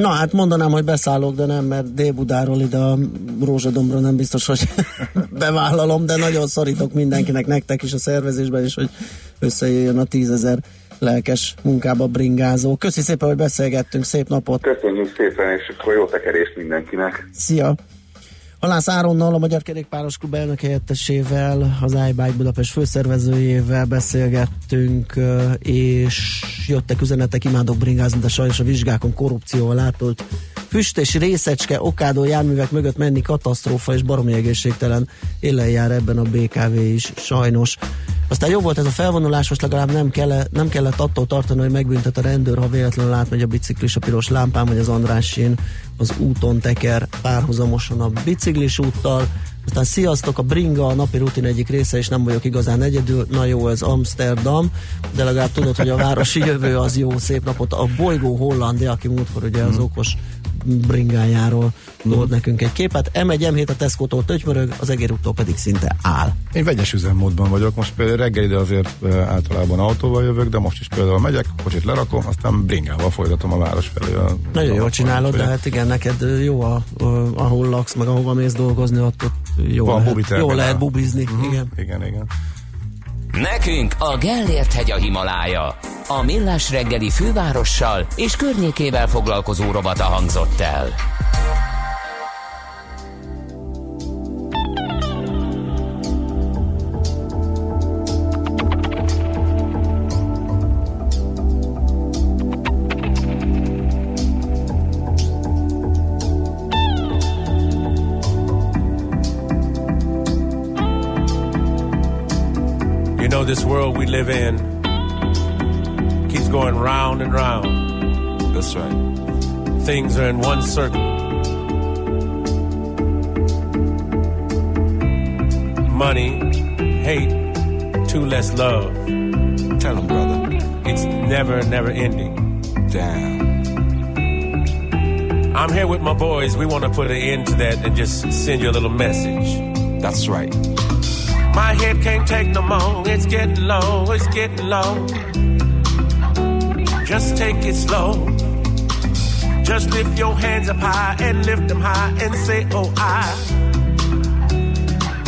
Na hát mondanám, hogy beszállok, de nem, mert Dél-Budáról ide a Rózsadombra nem biztos, hogy bevállalom, de nagyon szorítok mindenkinek, nektek is a szervezésben is, hogy összejöjjön a tízezer lelkes munkába bringázó. Köszi szépen, hogy beszélgettünk, szép napot! Köszönjük szépen, és akkor jó tekerést mindenkinek! Szia! Halász Áronnal, a Magyar Kerékpáros Klub elnök helyettesével, az iBike Budapest főszervezőjével beszélgettünk, és jöttek üzenetek, imádok bringázni, de sajnos a vizsgákon korrupcióval átolt füst és részecske, okádó járművek mögött menni katasztrófa és baromi egészségtelen élen jár ebben a BKV is, sajnos. Aztán jó volt ez a felvonulás, most legalább nem, kell, nem kellett attól tartani, hogy megbüntet a rendőr, ha véletlenül átmegy a biciklis a piros lámpán, vagy az Andrássén az úton teker párhuzamosan a biciklis úttal. Aztán sziasztok, a bringa a napi rutin egyik része, és nem vagyok igazán egyedül. Na jó, ez Amsterdam, de legalább tudod, hogy a városi jövő az jó, szép napot. A bolygó Hollandia, aki múltkor ugye az okos bringájáról volt nekünk egy képet. M1, M7 a Tesco-tól tötymörög, az egérúttól pedig szinte áll. Én vegyes üzemmódban vagyok, most például reggel ide azért általában autóval jövök, de most is például megyek, kocsit lerakom, aztán bringával folytatom a város felé. A, Nagyon jól csinálod, de hát igen, neked jó, a, a, ahol laksz, meg ahova mész dolgozni, ott, ott jó, Van lehet, jó lehet bubizni. Mhm. Igen. Igen, igen. Nekünk a Gellért hegy a Himalája. A Millás reggeli fővárossal és környékével foglalkozó robata hangzott el. Live in keeps going round and round. That's right. Things are in one circle. Money, hate, two less love. Tell them, brother. It's never, never ending. Damn. I'm here with my boys. We want to put an end to that and just send you a little message. That's right. My head can't take no more. It's getting low. It's getting low. Just take it slow. Just lift your hands up high and lift them high and say, Oh, I.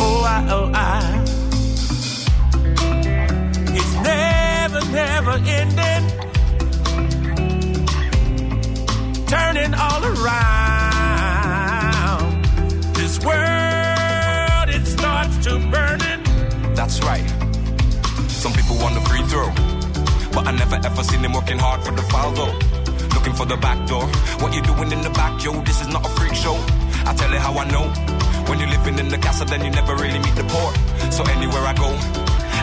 Oh, I, oh, I. It's never, never ending. Turning all around. Right. Some people want the free throw. But I never ever seen them working hard for the foul though. Looking for the back door. What you doing in the back, yo? This is not a freak show. I tell you how I know. When you're living in the castle, then you never really meet the poor. So anywhere I go,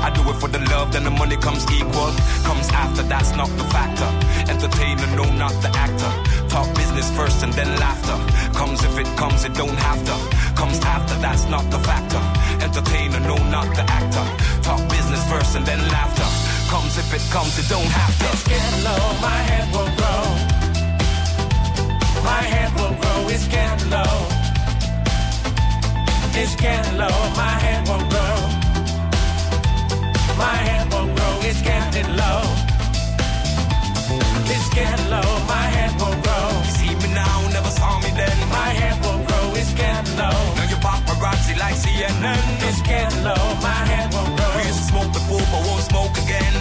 I do it for the love, then the money comes equal. Comes after, that's not the factor. Entertainer, no, not the actor. Talk business first and then laughter. Comes if it comes, it don't have to. Comes after, that's not the factor. Entertainer, no, not the actor. Talk business first and then laughter. Comes if it comes, it don't have to. It's getting low, my head will grow. My head will grow, it's getting low. It's getting low, my head will grow. My head will grow, it's getting low. It's getting low, my head will grow. You see me now, never saw me then. My head will grow, it's getting low like CNN. It's getting low, my head won't roll. Here's smoke before but won't smoke again.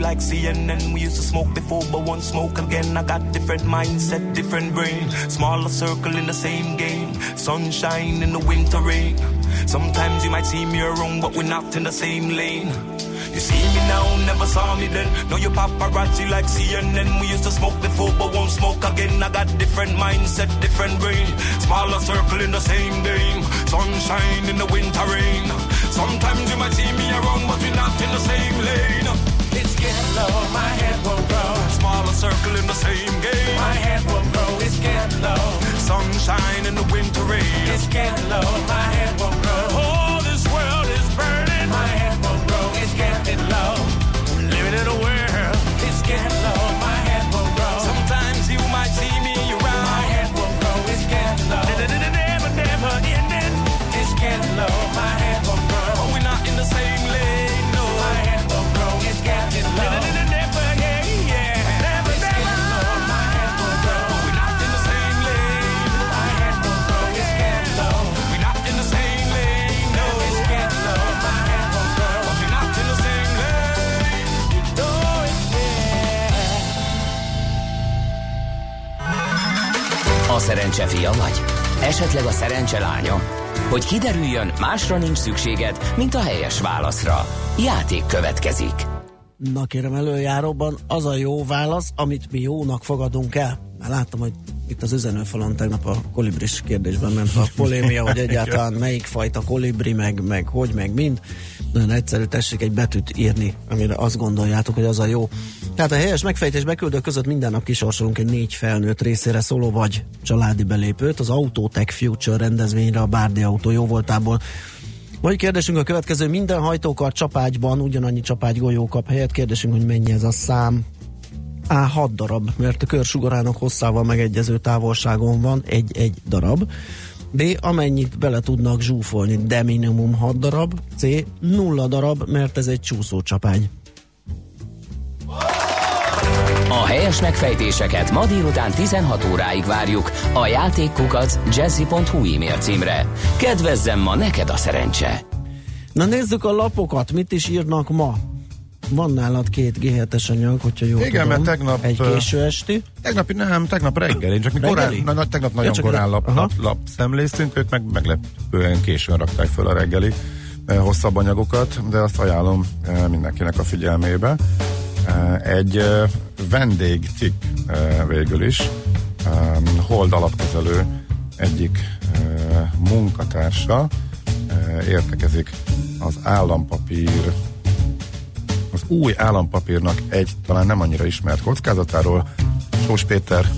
Like CNN. We used to smoke before, but won't smoke again. I got different mindset, different brain. Smaller circle in the same game. Sunshine in the winter rain. Sometimes you might see me around, but we're not in the same lane. You see me now, never saw me then. Now you paparazzi like CNN. We used to smoke before, but won't smoke again. I got different mindset, different brain. Smaller circle in the same game. Sunshine in the winter rain. Sometimes you might see me around, but we're not in the same lane. Low, my head will grow. Smaller circle in the same game. My head will grow, it's getting low. Sunshine in the winter rain. It's getting low, my head will grow. Oh, this world is burning. My head will grow, it's getting low. Living in a world, it's getting low, my head will grow. Sometimes you might see me around. My head will grow, it's getting low. Never, never ending. It's getting low, my szerencse fia vagy? Esetleg a szerencse lánya? Hogy kiderüljön, másra nincs szükséged, mint a helyes válaszra. Játék következik. Na kérem, előjáróban az a jó válasz, amit mi jónak fogadunk el. Már láttam, hogy itt az üzenőfalon tegnap a kolibris kérdésben ment a polémia, hogy egyáltalán melyik fajta kolibri, meg, meg hogy, meg mind. Nagyon egyszerű, tessék egy betűt írni, amire azt gondoljátok, hogy az a jó. Tehát a helyes megfejtés beküldők között minden nap kisorsolunk egy négy felnőtt részére szóló vagy családi belépőt az Autotech Future rendezvényre a Bárdi Autó jóvoltából. Mai kérdésünk a következő, minden hajtókar csapágyban ugyanannyi csapágy golyó kap helyet, kérdésünk, hogy mennyi ez a szám. A. 6 darab, mert a körsugarának hosszával megegyező távolságon van egy-egy darab. B. Amennyit bele tudnak zsúfolni, de minimum 6 darab. C. Nulla darab, mert ez egy csúszócsapágy. A helyes megfejtéseket ma délután 16 óráig várjuk a játékkukac jazzy.hu e-mail címre. Kedvezzem ma neked a szerencse! Na nézzük a lapokat, mit is írnak ma. Van nálad két G7-es anyag, hogyha jól Igen, tudom. mert tegnap, Egy késő esti. Tegnapi nem, tegnap reggel, én csak mi korán, na, na, tegnap nagyon csak korán lap, lap, lap szemléztünk, ők meg meglepően későn rakták föl a reggeli hosszabb anyagokat, de azt ajánlom mindenkinek a figyelmébe. Eh, egy eh, vendégcikk eh, végül is, Hold alapkezelő egyik munkatársa értekezik az állampapír az új állampapírnak egy talán nem annyira ismert kockázatáról. Sós Péter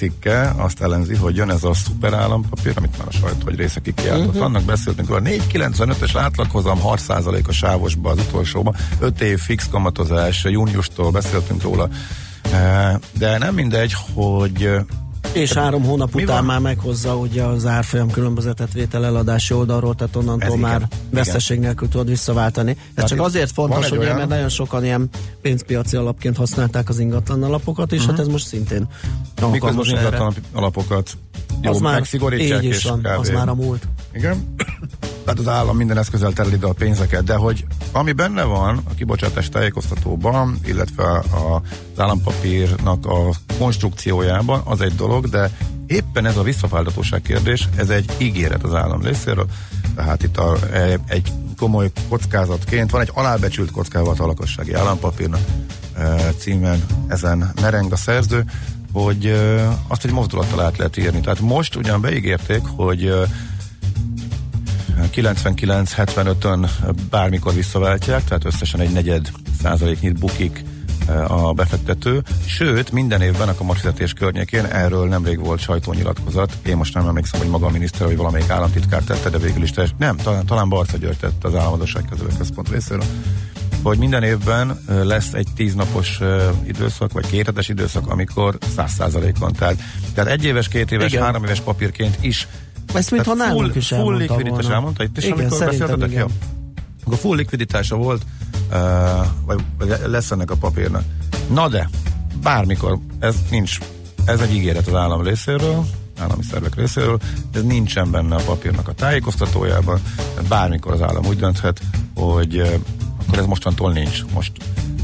cikke azt ellenzi, hogy jön ez a szuper állampapír, amit már a sajtó egy része kikiáltott. Mhm. Uh-huh. Annak beszéltünk róla, 4,95-ös átlaghozam 6%-a sávosba az utolsóban, 5 év fix kamatozás, júniustól beszéltünk róla. E, de nem mindegy, hogy És három hónap Mi után van? már meghozza ugye az árfolyam különbözetet vétel eladási oldalról, tehát onnantól Ez már igen. veszteség nélkül tudod visszaváltani. Ez Tehát csak azért fontos, hogy olyan... mert nagyon sokan ilyen pénzpiaci alapként használták az ingatlan alapokat, és Mhm. hát ez most szintén miközben az ingatlan alapokat jó, Az már megszigorítják, így is és van, az kb. már a múlt. Igen. Tehát az állam minden eszközzel tereli ide a pénzeket, de hogy ami benne van a kibocsátás tájékoztatóban, illetve az állampapírnak a konstrukciójában, az egy dolog, de éppen ez a visszafáltatóság kérdés, ez egy ígéret az állam részéről. Tehát itt a, e- egy komoly kockázatként van egy alábecsült kockázat a lakossági állampapírnak e, címen ezen mereng a szerző, hogy azt egy mozdulattal át lehet írni. Tehát most ugyan beígérték, hogy 99-75-ön bármikor visszaváltják, tehát összesen egy negyed százaléknyit bukik eh, a befektető, sőt minden évben a kamatfizetés környékén erről nemrég volt sajtónyilatkozat, én most nem emlékszem, hogy maga a miniszter vagy valamelyik államtitkár tette, de végül is teljes, nem, talán, talán Barca György tett az államadóságkezelő központ részéről, hogy minden évben eh, lesz egy tíznapos eh, időszak, vagy kéthetes időszak, amikor száz százalék van. Tehát, tehát egy éves, két éves, Igen. három éves papírként is Ezt mintha nálunk is full likviditás volna. elmondta itt is, Igen, amikor beszéltetek? Jó. Akkor full likviditása volt, uh, vagy, vagy lesz ennek a papírnak. Na de, bármikor, ez nincs, ez egy ígéret az állam részéről, állami szervek részéről, ez nincsen benne a papírnak a tájékoztatójában, bármikor az állam úgy dönthet, hogy akkor ez mostantól nincs. Most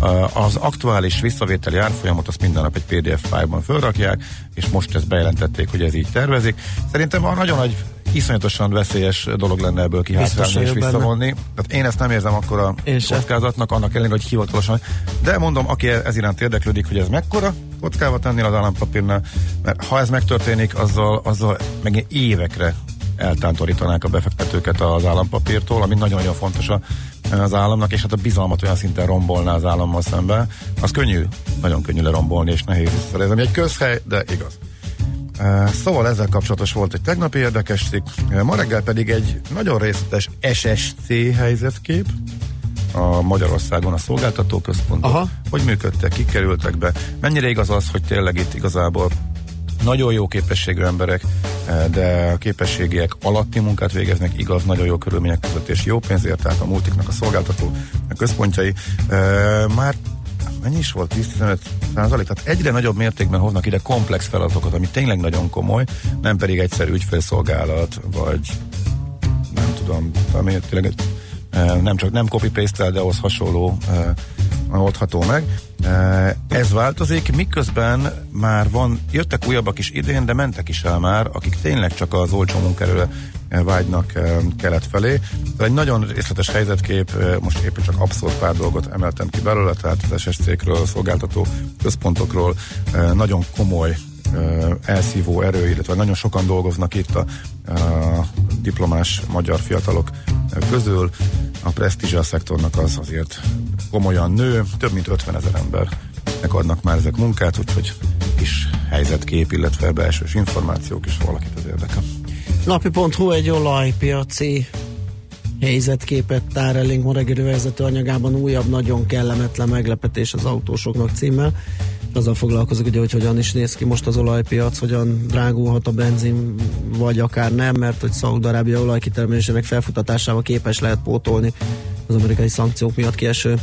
uh, az aktuális visszavételi árfolyamot azt minden nap egy PDF fájlban fölrakják, és most ezt bejelentették, hogy ez így tervezik. Szerintem a nagyon nagy iszonyatosan veszélyes dolog lenne ebből kihátrálni és vagyok benne. visszavonni. Tehát én ezt nem érzem akkor a kockázatnak, annak ellenére, hogy hivatalosan. De mondom, aki ez iránt érdeklődik, hogy ez mekkora kockázat ennél az állampapírnál, mert ha ez megtörténik, azzal, azzal meg évekre eltántorítanák a befektetőket az állampapírtól, ami nagyon-nagyon fontos a- az államnak, és hát a bizalmat olyan szinten rombolná az állammal szemben. Az könnyű, nagyon könnyű lerombolni, és nehéz visszarezni. Ami egy közhely, de igaz. Szóval ezzel kapcsolatos volt egy tegnapi érdekes cikk, ma reggel pedig egy nagyon részletes SSC helyzetkép a Magyarországon a szolgáltató központok, Aha. hogy működtek, kik kerültek be, mennyire igaz az, hogy tényleg itt igazából nagyon jó képességű emberek, eh, de a képességiek alatti munkát végeznek, igaz, nagyon jó körülmények között, és jó pénzért, tehát a multiknak a szolgáltató a központjai. Eh, Már mennyi is volt? 10-15 százalék? Tehát egyre nagyobb mértékben hoznak ide komplex feladatokat, ami tényleg nagyon komoly, nem pedig egyszerű ügyfélszolgálat, vagy nem tudom, ami tényleg eh, nem csak nem copy paste de ahhoz hasonló oldható meg. Ez változik, miközben már van, jöttek újabbak is idén, de mentek is el már, akik tényleg csak az olcsó munkerőre vágynak kelet felé. De egy nagyon részletes helyzetkép, most éppen csak abszolút pár dolgot emeltem ki belőle, tehát az SSC-kről, szolgáltató központokról nagyon komoly elszívó erő, illetve nagyon sokan dolgoznak itt a, a diplomás magyar fiatalok közül. A presztízsa szektornak az azért komolyan nő, több mint 50 ezer embernek adnak már ezek munkát, úgyhogy kis helyzetkép, illetve belsős információk is valakit az érdekel. Napi.hu egy olajpiaci helyzetképet tár elénk ma reggeli vezető anyagában újabb, nagyon kellemetlen meglepetés az autósoknak címmel. Azzal foglalkozik, ugye, hogy hogyan is néz ki most az olajpiac, hogyan drágulhat a benzin, vagy akár nem, mert hogy Szaúd-Arábia olajkitermelésének felfutatásával képes lehet pótolni az amerikai szankciók miatt kieső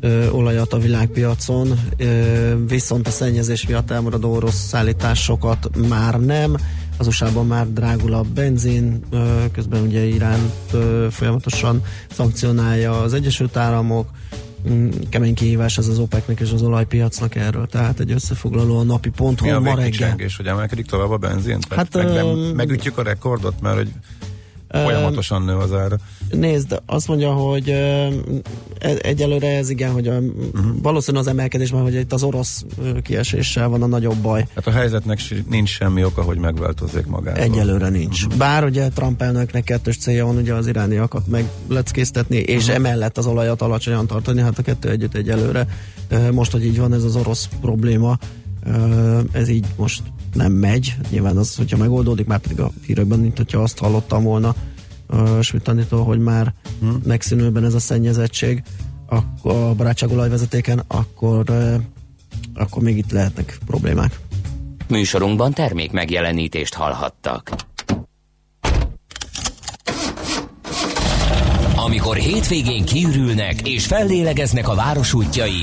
ö, olajat a világpiacon, ö, viszont a szennyezés miatt elmaradó orosz szállításokat már nem. Az usa már drágul a benzin, ö, közben ugye Iránt ö, folyamatosan szankcionálja az Egyesült Államok, kemény kihívás ez az OPEC-nek és az olajpiacnak erről, tehát egy összefoglaló a napi pont, a ma reggel. végkicsengés, hogy emelkedik tovább a benzin? Hát, meg nem, megütjük a rekordot, mert hogy folyamatosan nő az ára. Nézd, azt mondja, hogy e- egyelőre ez igen, hogy a, uh-huh. valószínűleg az emelkedés már, hogy itt az orosz kieséssel van a nagyobb baj. Hát a helyzetnek nincs semmi oka, hogy megváltozzék magát. Egyelőre nincs. Bár ugye Trump elnöknek kettős célja van ugye az irániakat megleckéztetni, és Mhm. emellett az olajat alacsonyan tartani, hát a kettő együtt egyelőre. Most, hogy így van ez az orosz probléma, ez így most nem megy. Nyilván az, hogyha megoldódik, már pedig a hírekben, mint hogyha azt hallottam volna uh, Smitanitól, hogy már hmm. megszűnőben ez a szennyezettség akkor a barátságolajvezetéken, akkor, akkor még itt lehetnek problémák. Műsorunkban termék megjelenítést hallhattak. Amikor hétvégén kiürülnek és fellélegeznek a város útjai,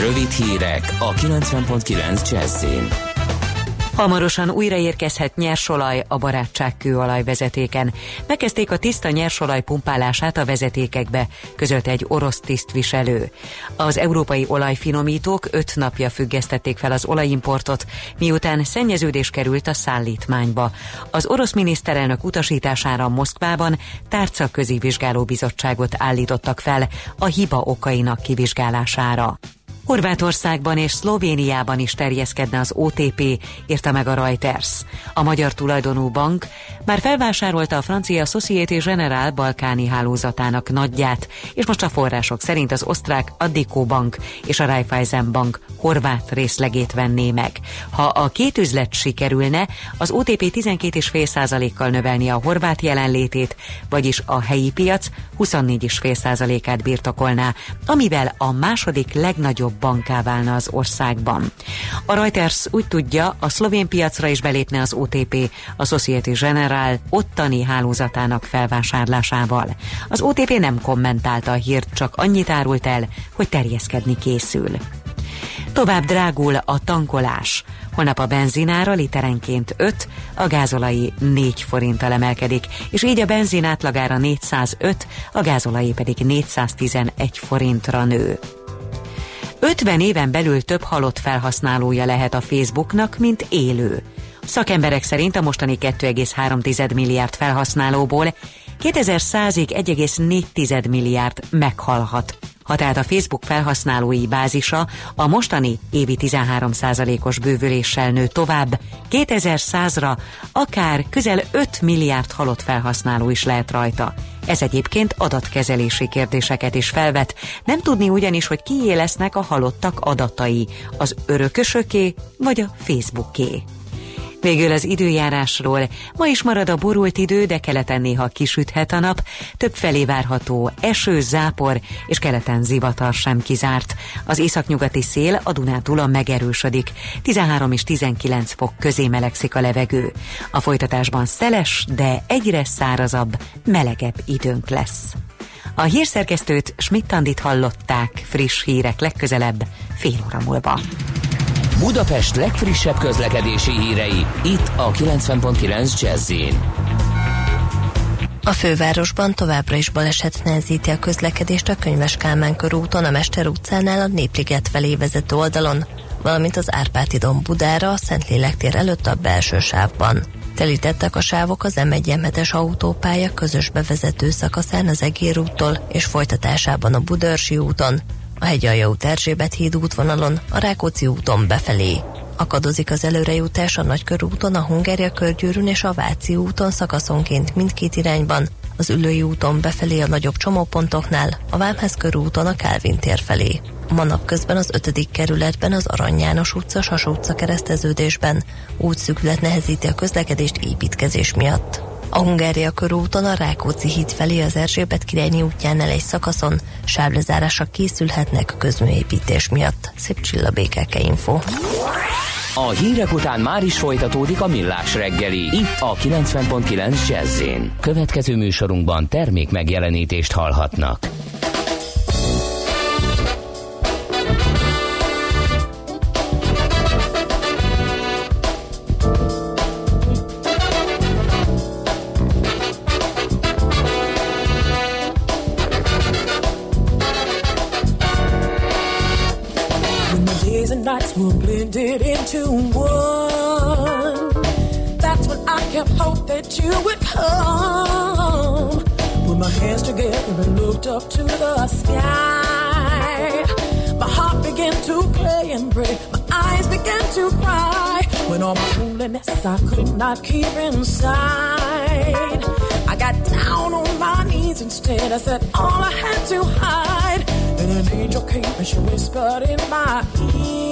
Rövid hírek a 90.9 Jazzin. Hamarosan újraérkezhet nyersolaj a barátság kőolajvezetéken. Megkezdték a tiszta nyersolaj pumpálását a vezetékekbe, közölte egy orosz tisztviselő. Az európai olajfinomítók öt napja függesztették fel az olajimportot, miután szennyeződés került a szállítmányba. Az orosz miniszterelnök utasítására Moszkvában tárcaközi vizsgálóbizottságot állítottak fel a hiba okainak kivizsgálására. Horvátországban és Szlovéniában is terjeszkedne az OTP, írta meg a Reuters. A magyar tulajdonú bank már felvásárolta a francia Société Générale balkáni hálózatának nagyját, és most a források szerint az osztrák Addiko Bank és a Raiffeisen Bank horvát részlegét venné meg. Ha a két üzlet sikerülne, az OTP 12,5%-kal növelni a horvát jelenlétét, vagyis a helyi piac 24,5%-át birtokolná, amivel a második legnagyobb banká válna az országban. A Reuters úgy tudja, a szlovén piacra is belépne az OTP, a Société Générale ottani hálózatának felvásárlásával. Az OTP nem kommentálta a hírt, csak annyit árult el, hogy terjeszkedni készül. Tovább drágul a tankolás. Holnap a benzinára literenként 5, a gázolai 4 forinttal emelkedik, és így a benzin átlagára 405, a gázolai pedig 411 forintra nő. 50 éven belül több halott felhasználója lehet a Facebooknak, mint élő. Szakemberek szerint a mostani 2,3 milliárd felhasználóból 2100-ig 1,4 milliárd meghalhat. Ha tehát a Facebook felhasználói bázisa a mostani évi 13%-os bővüléssel nő tovább, 2100-ra akár közel 5 milliárd halott felhasználó is lehet rajta. Ez egyébként adatkezelési kérdéseket is felvet. Nem tudni ugyanis, hogy kié lesznek a halottak adatai, az örökösöké vagy a Facebooké. Végül az időjárásról. Ma is marad a borult idő, de keleten néha kisüthet a nap. Több felé várható eső, zápor és keleten zivatar sem kizárt. Az északnyugati szél a Dunátúlon megerősödik. 13 és 19 fok közé melegszik a levegő. A folytatásban szeles, de egyre szárazabb, melegebb időnk lesz. A hírszerkesztőt Schmidt-Tandit hallották, friss hírek legközelebb, fél óra múlva. Budapest legfrissebb közlekedési hírei, itt a 90.9 jazz A fővárosban továbbra is baleset nehezíti a közlekedést a Könyves Kálmán körúton, a Mester utcánál a Népliget felé vezető oldalon, valamint az Árpáti domb Budára a Szentlélek tér előtt a belső sávban. Telítettek a sávok az M1 autópálya közös bevezető szakaszán az Egér úttól és folytatásában a Budörsi úton, a Hegyalja út Erzsébet híd útvonalon, a Rákóczi úton befelé. Akadozik az előrejutás a Nagykörúton, a Hungária körgyűrűn és a Váci úton szakaszonként mindkét irányban, az Ülői úton befelé a nagyobb csomópontoknál, a Vámház körúton a Kálvin tér felé. Ma napközben az 5. kerületben az Arany János utca, Sas utca kereszteződésben útszüklet nehezíti a közlekedést építkezés miatt. A Hungária körúton a Rákóczi híd felé az Erzsébet királyi útjánál egy szakaszon sávlezárásra készülhetnek közműépítés miatt. Szép Csilla BKK Info. A hírek után már is folytatódik a millás reggeli, itt a 90.9 jazz Következő műsorunkban termék megjelenítést hallhatnak. Blended into one. That's when I kept hope that you would come. Put my hands together and looked up to the sky. My heart began to play and pray. My eyes began to cry. When all my loneliness I could not keep inside. I got down on my knees instead. I said all I had to hide. And an angel came and she whispered in my ear.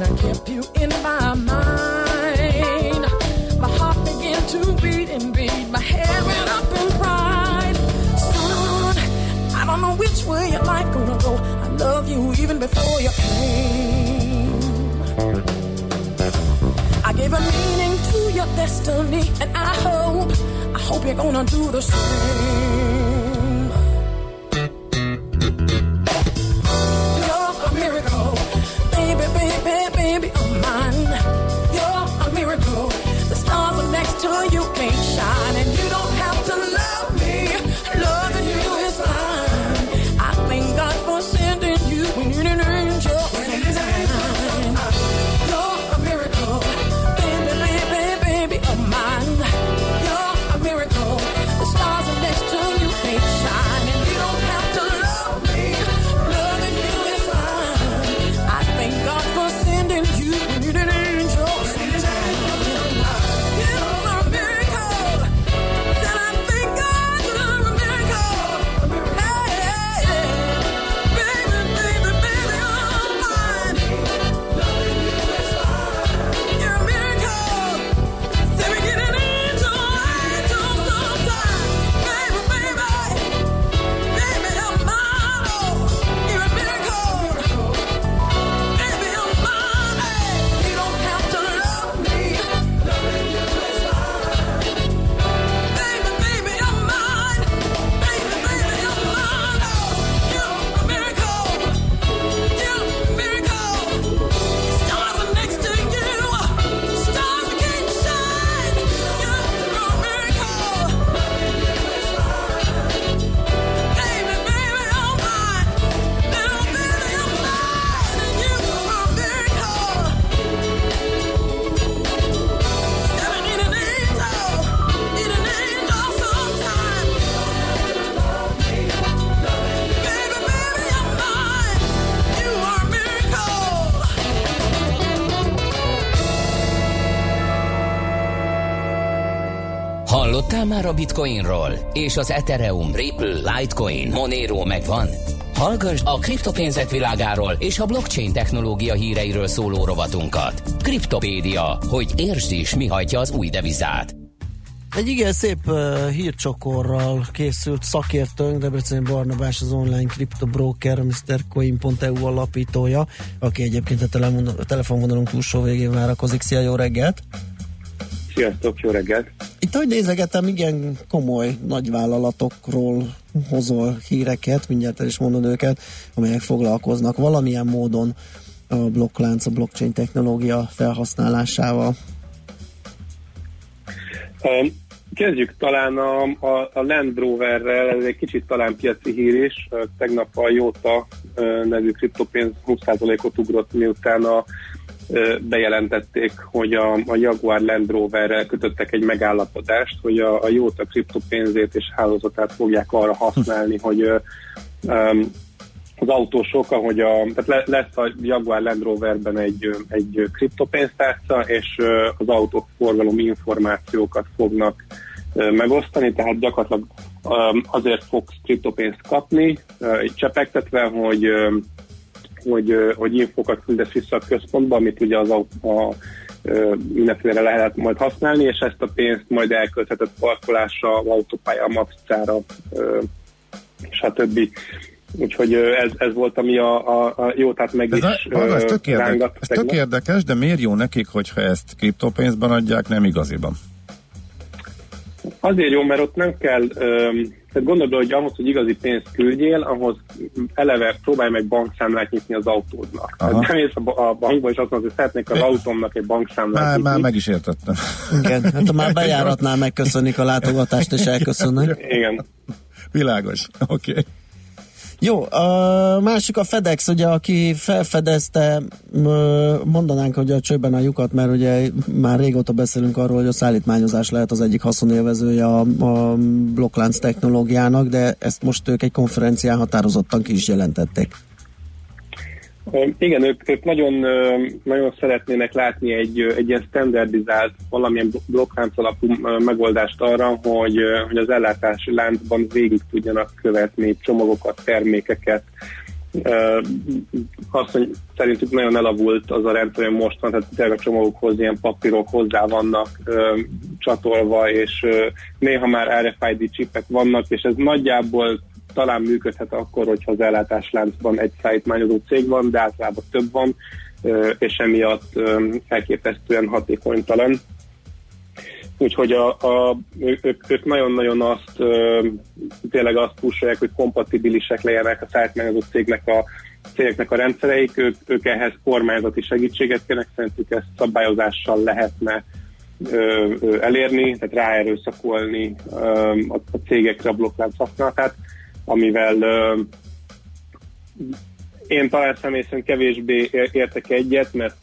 and I kept you in my mind. My heart began to beat and beat. My head went up in pride. Son, I don't know which way your life gonna go. I love you even before you came. I gave a meaning to your destiny, and I hope, I hope you're gonna do the same. Bitcoinról? És az Ethereum, Ripple, Litecoin, Monero megvan? Hallgass a kriptopénzek világáról és a blockchain technológia híreiről szóló rovatunkat. Kriptopédia, hogy értsd is, mi hajtja az új devizát. Egy igen szép uh, hírcsokorral készült szakértőnk, Debreceni Barnabás, az online kriptobroker, MrCoin.eu alapítója, aki egyébként a telefon- a telefonvonalunk túlsó végén várakozik. Szia, jó reggelt! Sziasztok, jó reggelt! Itt, ahogy nézegetem, igen komoly nagyvállalatokról hozol híreket, mindjárt el is mondod őket, amelyek foglalkoznak valamilyen módon a blokklánc, a blockchain technológia felhasználásával. Kezdjük talán a, a, a Land Roverrel, ez egy kicsit talán piaci hír is. Tegnap a Jóta nevű kriptopénz 20%-ot ugrott, miután a, bejelentették, hogy a, a Jaguar Land Roverrel kötöttek egy megállapodást, hogy a, a Jóta kriptopénzét és hálózatát fogják arra használni, hogy um, az autósok, ahogy a, tehát le- lesz a Jaguar Land Roverben egy, egy kriptopénztárca, és az autók forgalom információkat fognak megosztani, tehát gyakorlatilag azért fogsz kriptopénzt kapni, így csepegtetve, hogy hogy, hogy infokat küldesz vissza a központba, amit ugye az a, ö, mindenféle lehet majd használni, és ezt a pénzt majd elkölthetett parkolásra, autópálya, matricára, stb. Úgyhogy ez, ez volt, ami a, a, a jó, tehát meg Ez, is a, ez, tök érdekes, ez tök érdekes, de miért jó nekik, hogyha ezt kriptopénzben adják, nem igaziban? Azért jó, mert ott nem kell, öm, tehát gondold hogy ahhoz, hogy igazi pénzt küldjél, ahhoz eleve próbálj meg bankszámlát nyitni az autódnak. Aha. Tehát nem mész a, ba- a bankba, és azt mondod, hogy szeretnék az autómnak egy bankszámlát Már, nyitni. már meg is értettem. Igen, hát ha már bejáratnál megköszönik a látogatást és elköszönnek. Igen. Világos, oké. Okay. Jó, a másik a FedEx, ugye, aki felfedezte, mondanánk, hogy a csőben a lyukat, mert ugye már régóta beszélünk arról, hogy a szállítmányozás lehet az egyik haszonélvezője a, a blokklánc technológiának, de ezt most ők egy konferencián határozottan ki is jelentették. Igen, ők, ők nagyon, nagyon szeretnének látni egy, egy ilyen standardizált, valamilyen bl- blokklánc alapú megoldást arra, hogy, hogy az ellátási láncban végig tudjanak követni csomagokat, termékeket. Azt, hogy szerintük nagyon elavult az a rendszer, hogy most van, tehát tényleg a csomagokhoz ilyen papírok hozzá vannak csatolva, és néha már RFID csipek vannak, és ez nagyjából talán működhet akkor, hogyha az ellátásláncban egy szállítmányozó cég van, de általában több van, és emiatt elképesztően hatékonytalan. Úgyhogy a, a, ők, ők nagyon-nagyon azt tényleg azt pusolják, hogy kompatibilisek legyenek a szállítmányozó cégnek a cégeknek a rendszereik, ők, ők ehhez kormányzati segítséget kérnek, szerintük ezt szabályozással lehetne ö, ö, elérni, tehát ráerőszakolni ö, a, a cégekre a blokklánc használatát, amivel én talán személy kevésbé ér- értek egyet, mert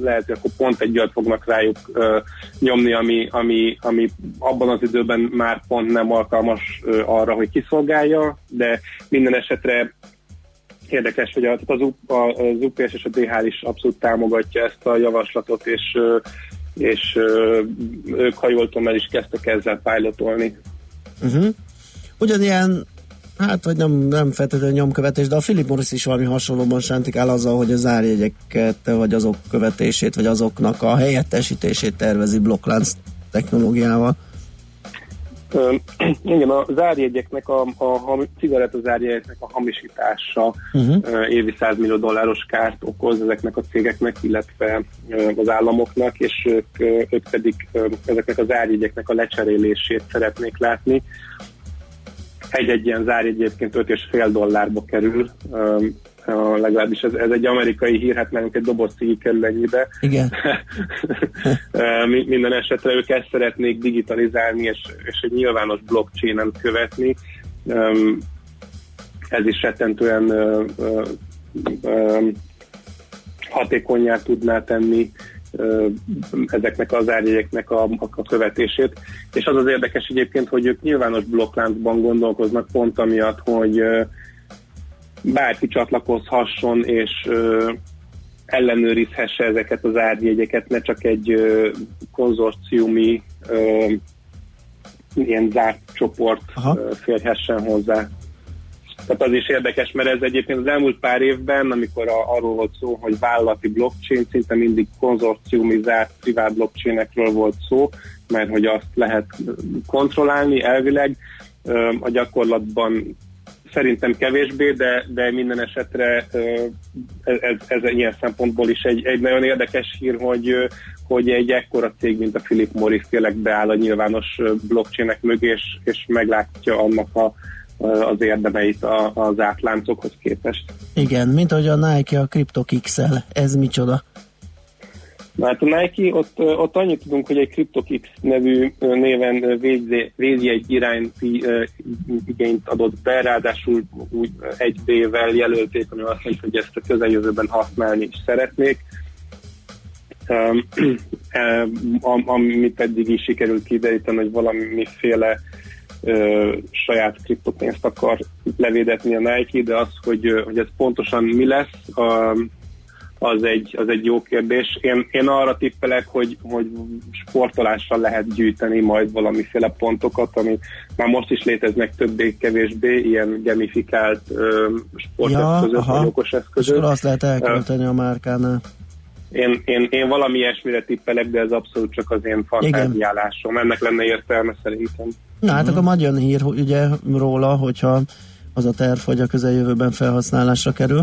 lehet, hogy akkor pont egy olyat fognak rájuk ö, nyomni, ami, ami, ami abban az időben már pont nem alkalmas ö, arra, hogy kiszolgálja, de minden esetre érdekes, hogy az, U- a- az UPS és a DH is abszolút támogatja ezt a javaslatot, és, ö, és ö, ők, ha jól tudom, el is kezdtek ezzel pilotolni. Uh-huh. Ugyanilyen, hát vagy nem, nem feltétlenül nyomkövetés, de a Philip Morris is valami hasonlóban sántikál azzal, hogy a zárjegyeket, vagy azok követését, vagy azoknak a helyettesítését tervezi blokklánc technológiával. Ö, Igen, a zárjegyeknek, a, a, a cigaretta zárjegyeknek a hamisítása Uh-huh. évi 100 millió dolláros kárt okoz ezeknek a cégeknek, illetve az államoknak, és ők, ők pedig ezeknek a zárjegyeknek a lecserélését szeretnék látni. Egy-egy ilyen zárjegy egyébként 5,5 dollárba kerül, legalábbis ez, ez egy amerikai hír, hát nálunk egy doboz cigi kerül ennyibe. Igen. Minden esetre ők ezt szeretnék digitalizálni, és, és egy nyilvános blockchainen követni. Ez is rettentően ö, hatékonyá tudná tenni ezeknek az árjegyeknek a, a követését. És az az érdekes egyébként, hogy ők nyilvános blokkláncban gondolkoznak pont amiatt, hogy bárki csatlakozhasson, és ellenőrizhesse ezeket az árjegyeket, ne csak egy konzorciumi ilyen zárt csoport Aha. férhessen hozzá. Tehát az is érdekes, mert ez egyébként az elmúlt pár évben, amikor a, arról volt szó, hogy vállalati blockchain, szinte mindig konzorciumi zárt privát blockchainekről volt szó, mert hogy azt lehet kontrollálni elvileg, a gyakorlatban szerintem kevésbé, de, de minden esetre ez, ez ilyen szempontból is egy, egy nagyon érdekes hír, hogy, hogy egy ekkora cég, mint a Philip Morris tényleg beáll a nyilvános blockchainek mögé, és, és meglátja annak a, az érdemeit a, az átláncokhoz képest. Igen, mint ahogy a Nike a CryptoKix-el. Ez micsoda? Na hát a Nike, ott, ott annyit tudunk, hogy egy CryptoKix nevű néven ö, végzi, végzi egy irányti ö, igényt adott be, ráadásul úgy egy B-vel jelölték, ami azt jelenti, hogy ezt a közeljövőben használni is szeretnék. Um, am- amit eddig is sikerült kideríteni, hogy valamiféle ö, saját kriptopénzt akar levédetni a Nike, de az, hogy, hogy ez pontosan mi lesz, a, az egy, az egy jó kérdés. Én, én arra tippelek, hogy, hogy sportolással lehet gyűjteni majd valamiféle pontokat, ami már most is léteznek többé-kevésbé ilyen gamifikált ö, sporteszközök, vagy okos És eszközök. akkor azt lehet elkölteni a márkánál. Én, én, én valami ilyesmire tippelek, de ez abszolút csak az én fantáziálásom. Ennek lenne értelme szerintem. Na hát akkor majd jön hír ugye róla, hogyha az a terv, hogy a közeljövőben felhasználásra kerül.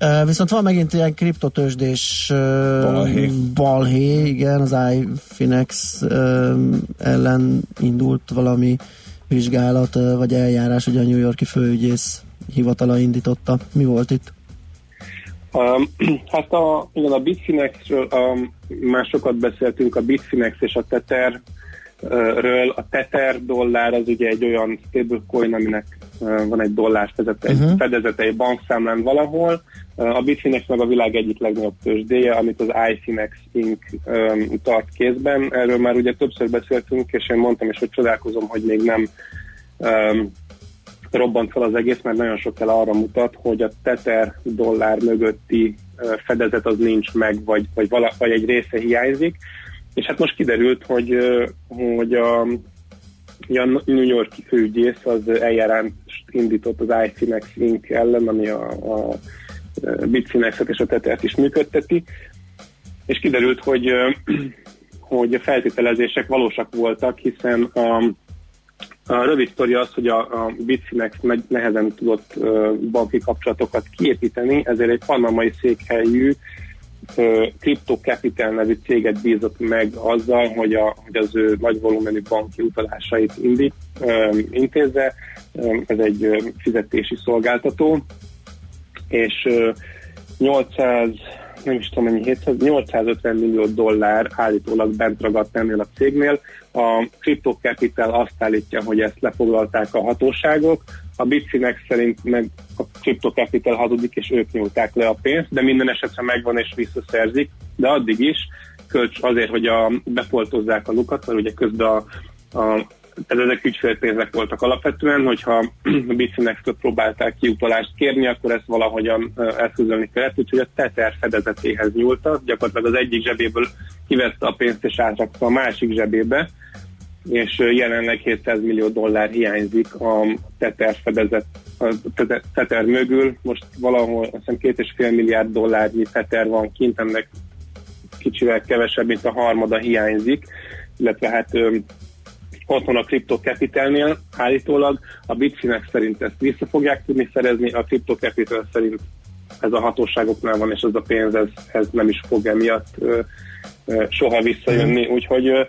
Uh, viszont van megint ilyen kriptotősdés uh, Balhé. balhé, igen, az iFinex uh, ellen indult valami vizsgálat, vagy eljárás, ugye a New Yorki főügyész hivatala indította. Mi volt itt? Um, hát a, igen, a Bitfinexről um, már sokat beszéltünk, a Bitfinex és a Tether ről. A Tether dollár az ugye egy olyan stablecoin, aminek uh, van egy dollár fedezete, Mhm. uh-huh. fedezete egy bankszámlán valahol. Uh, a Bitfinex meg a világ egyik legnagyobb tőzsdéje, amit az iFinex Inc. Um, tart kézben. Erről már ugye többször beszéltünk, és én mondtam is, hogy csodálkozom, hogy még nem um, robbant fel az egész, mert nagyon sok el arra mutat, hogy a Tether dollár mögötti fedezet az nincs meg, vagy, vagy, vala, vagy egy része hiányzik. És hát most kiderült, hogy, hogy a, a New Yorki főügyész az eljárást indított az iFinex Inc. ellen, ami a, a Bitfinexet és a Tethert is működteti, és kiderült, hogy, hogy a feltételezések valósak voltak, hiszen a, a rövid sztori az, hogy a, a Bitfinex ne- nehezen tudott banki kapcsolatokat kiépíteni, ezért egy panamai székhelyű Crypto Capital nevű céget bízott meg azzal, hogy, a, hogy az ő nagy volumenű banki utalásait indít, intézze. Ez egy fizetési szolgáltató, és uh, 800 nem is tudom mennyi, 700, 850 millió dollár állítólag bent ragadt ennél a cégnél. A Crypto Capital azt állítja, hogy ezt lefoglalták a hatóságok, a Bitfinex szerint meg a Crypto Capital hazudik, és ők nyúlták le a pénzt, de minden esetre megvan és visszaszerzik, de addig is. Kölcs azért, hogy a, bepoltozzák a lukat, mert ugye közben a, a ez ezek ügyfélpénzek voltak alapvetően, hogyha a Bitfinex-től próbálták kiutalást kérni, akkor ezt valahogyan ö, eszközölni kellett, úgyhogy a Tether fedezetéhez nyúltak, gyakorlatilag az egyik zsebéből kivette a pénzt és átrakta a másik zsebébe, és jelenleg 700 millió dollár hiányzik a Tether fedezet a Tether mögül, most valahol azt hiszem két és fél milliárd dollárnyi Tether van kint, ennek kicsivel kevesebb, mint a harmada hiányzik, illetve hát ö, otthon a Crypto Capitalnél. Állítólag, a Bitfinex szerint ezt vissza fogják tudni szerezni, a Crypto Capital szerint ez a hatóságoknál van, és ez a pénz, ez, ez nem is fog emiatt ö, ö, soha visszajönni, úgyhogy ö,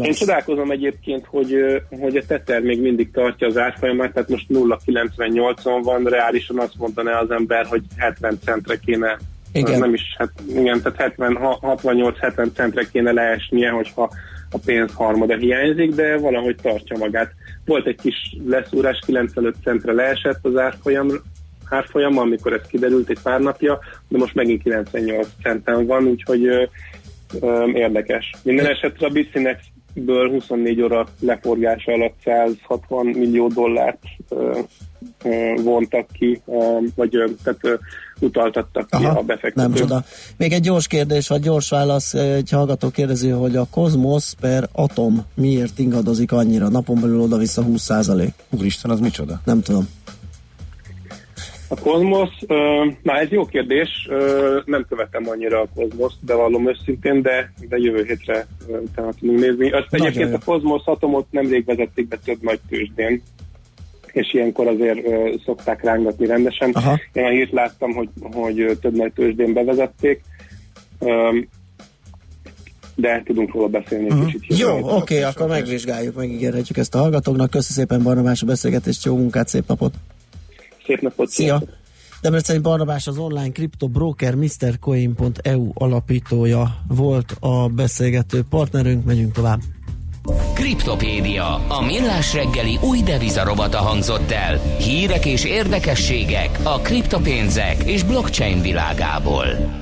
én csodálkozom egyébként, hogy, hogy a Tether még mindig tartja az árfolyamát, tehát most 0,98-on van, reálisan azt mondaná az ember, hogy 70 centre kéne Igen. nem is, hát, igen, tehát 70, ha- 68-70 centre kéne leesnie, hogyha a pénz harmada hiányzik, de valahogy tartja magát. Volt egy kis leszúrás, 95 centre leesett az árfolyam, árfolyam, amikor ez kiderült egy pár napja, de most megint 98 centen van, úgyhogy ö, ö, érdekes. Minden esetre a Bitfinexből 24 óra leforgása alatt 160 millió dollárt ö, ö, vontak ki, ö, vagy ö, tehát ö, utaltattak ki Aha, a befektetők. Nem csoda. Még egy gyors kérdés, vagy gyors válasz. Egy hallgató kérdezi, hogy a kozmosz per atom miért ingadozik annyira? Napon belül oda-vissza 20 százalék. Úristen, az micsoda? Nem tudom. A kozmosz, ö, na ez jó kérdés, ö, nem követem annyira a kozmoszt, bevallom őszintén, de, de jövő hétre utána tudunk nézni. Azt Nagyon egyébként jó. a kozmosz atomot nemrég vezették be több nagy tőzsdén, és ilyenkor azért ö, szokták rángatni rendesen. Aha. Én a hírt láttam, hogy, hogy több nagy tőzsdén bevezették, ö, de tudunk róla beszélni egy kicsit. Jó, oké, akkor megvizsgáljuk, megígérhetjük ezt a hallgatóknak. Köszi szépen Barnabás a beszélgetést, jó munkát, szép napot! Szép napot! Szia! Debreceni Barnabás az online kriptobroker MrCoin.eu alapítója volt a beszélgető partnerünk, megyünk tovább. Kriptopédia, a millás reggeli új devizarobata hangzott el. Hírek és érdekességek a kriptopénzek és blockchain világából.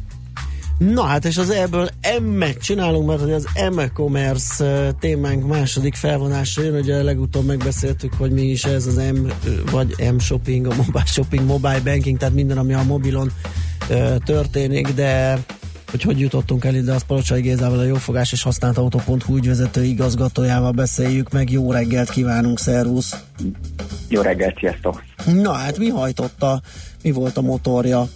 Na hát, és az ebből M-et csinálunk, mert hogy az M-commerce témánk második felvonása jön, ugye legutóbb megbeszéltük, hogy mi is ez az M, vagy M-shopping, a mobile shopping, mobile banking, tehát minden, ami a mobilon ö, történik, de hogy hogy jutottunk el ide, az Palocsai Gézával, a Jófogás és Használt Autó.hu ügyvezető igazgatójával beszéljük meg. Jó reggelt kívánunk, szervusz! Jó reggelt, sziasztok! Na hát mi hajtotta, mi volt a motorja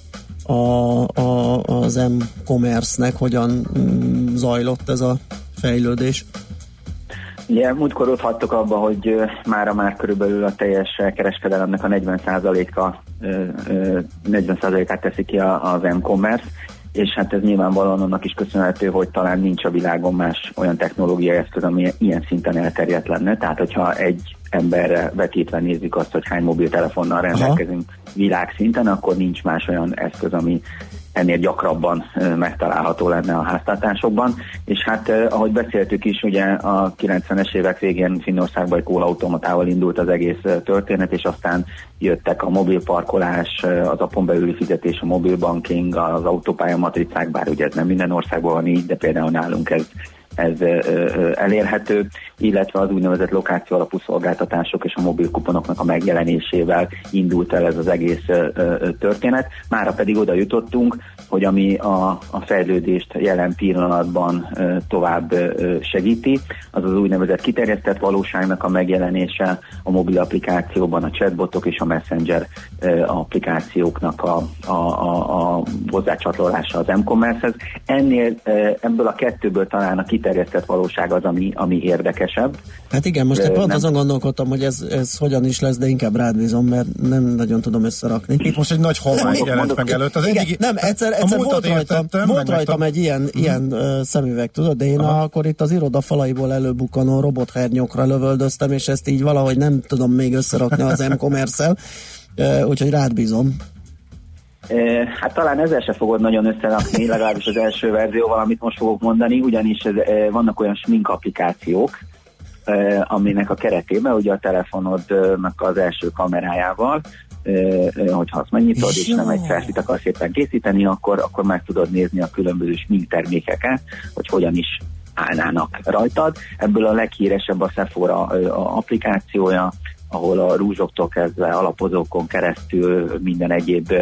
a, a, az M-commerce-nek, hogyan mm, zajlott ez a fejlődés? Ugye múltkor ott hagytok abba, hogy mára már körülbelül a teljes kereskedelemnek a 40%-a, ö, ö, 40%-át teszi ki az M-commerce, és hát ez nyilvánvalóan annak is köszönhető, hogy talán nincs a világon más olyan technológiai eszköz, ami ilyen szinten elterjedt lenne. Tehát, hogyha egy emberre vetítve nézzük azt, hogy hány mobiltelefonnal rendelkezünk világszinten, akkor nincs más olyan eszköz, ami ennél gyakrabban megtalálható lenne a háztartásokban. És hát, ahogy beszéltük is, ugye a 90-es évek végén Finnországban egy kólautomatával indult az egész történet, és aztán jöttek a mobilparkolás, az apon belüli fizetés, a mobilbanking, az autópálya matricák, bár ugye ez nem minden országban van így, de például nálunk ez ez elérhető, illetve az úgynevezett lokáció alapú szolgáltatások és a mobil kuponoknak a megjelenésével indult el ez az egész történet. Mára pedig oda jutottunk, hogy ami a, a fejlődést jelen pillanatban tovább segíti, az az úgynevezett kiterjesztett valóságnak a megjelenése a mobil applikációban, a chatbotok és a messenger applikációknak a, a, a, a hozzácsatlalása az m-commerce-hez. Ennél ebből a kettőből talán a kiterjesztett valóság az, ami, ami érdekesebb. Hát igen, most Ö, pont nem- azon gondolkodtam, hogy ez, ez hogyan is lesz, de inkább rád bízom, mert nem nagyon tudom összerakni. Itt most egy nagy homály Mondok- jelent meg előtt. Az igen, egyik, nem, egyszer, egyszer volt rajtam, értettem, volt rajtam egy ilyen, ilyen uh, szemüveg, tudod, de én a, akkor itt az iroda falaiból előbukkanó robothernyokra lövöldöztem, és ezt így valahogy nem tudom még összerakni az m-commerce-el, uh, úgyhogy rád bízom. Eh, Hát talán ezzel se fogod nagyon összerakni, legalábbis az első verzióval, amit most fogok mondani, ugyanis ez, eh, vannak olyan smink applikációk, eh, aminek a keretében ugye a telefonodnak az első kamerájával, hogyha azt megnyitod, és nem egy selfie akarsz szépen készíteni, akkor, akkor meg tudod nézni a különböző smink termékeket, hogy hogyan is állnának rajtad. Ebből a leghíresebb a Sephora a applikációja, ahol a rúzsoktól kezdve alapozókon keresztül minden egyéb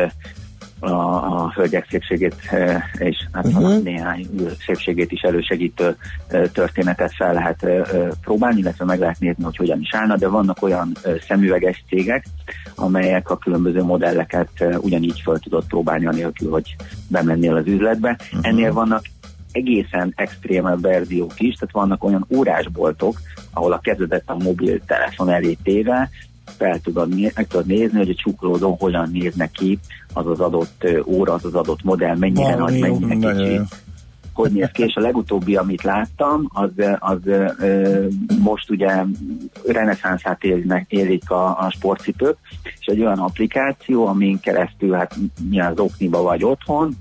a, a hölgyek szépségét eh, és hát uh-huh. néhány szépségét is elősegítő eh, történetet fel lehet eh, eh, próbálni, illetve meg lehet nézni, hogy hogyan is állna, de vannak olyan szemüveges cégek, amelyek a különböző modelleket ugyanígy fel tudod próbálni, anélkül, hogy bemennél az üzletbe. Uh-huh. Ennél vannak egészen extrémebb verziók is, tehát vannak olyan órásboltok, ahol a kezedet a mobiltelefon elé téve fel tudod, meg tudod nézni, hogy a csuklódon hogyan néz neki az az adott óra, az az adott modell, mennyire nagy, mennyire kicsi. hogy néz ki, és a legutóbbi, amit láttam, az, az ö, most ugye reneszánszát élnek, élik a, a sportcipők, és egy olyan applikáció, amin keresztül, hát milyen az okniba vagy otthon,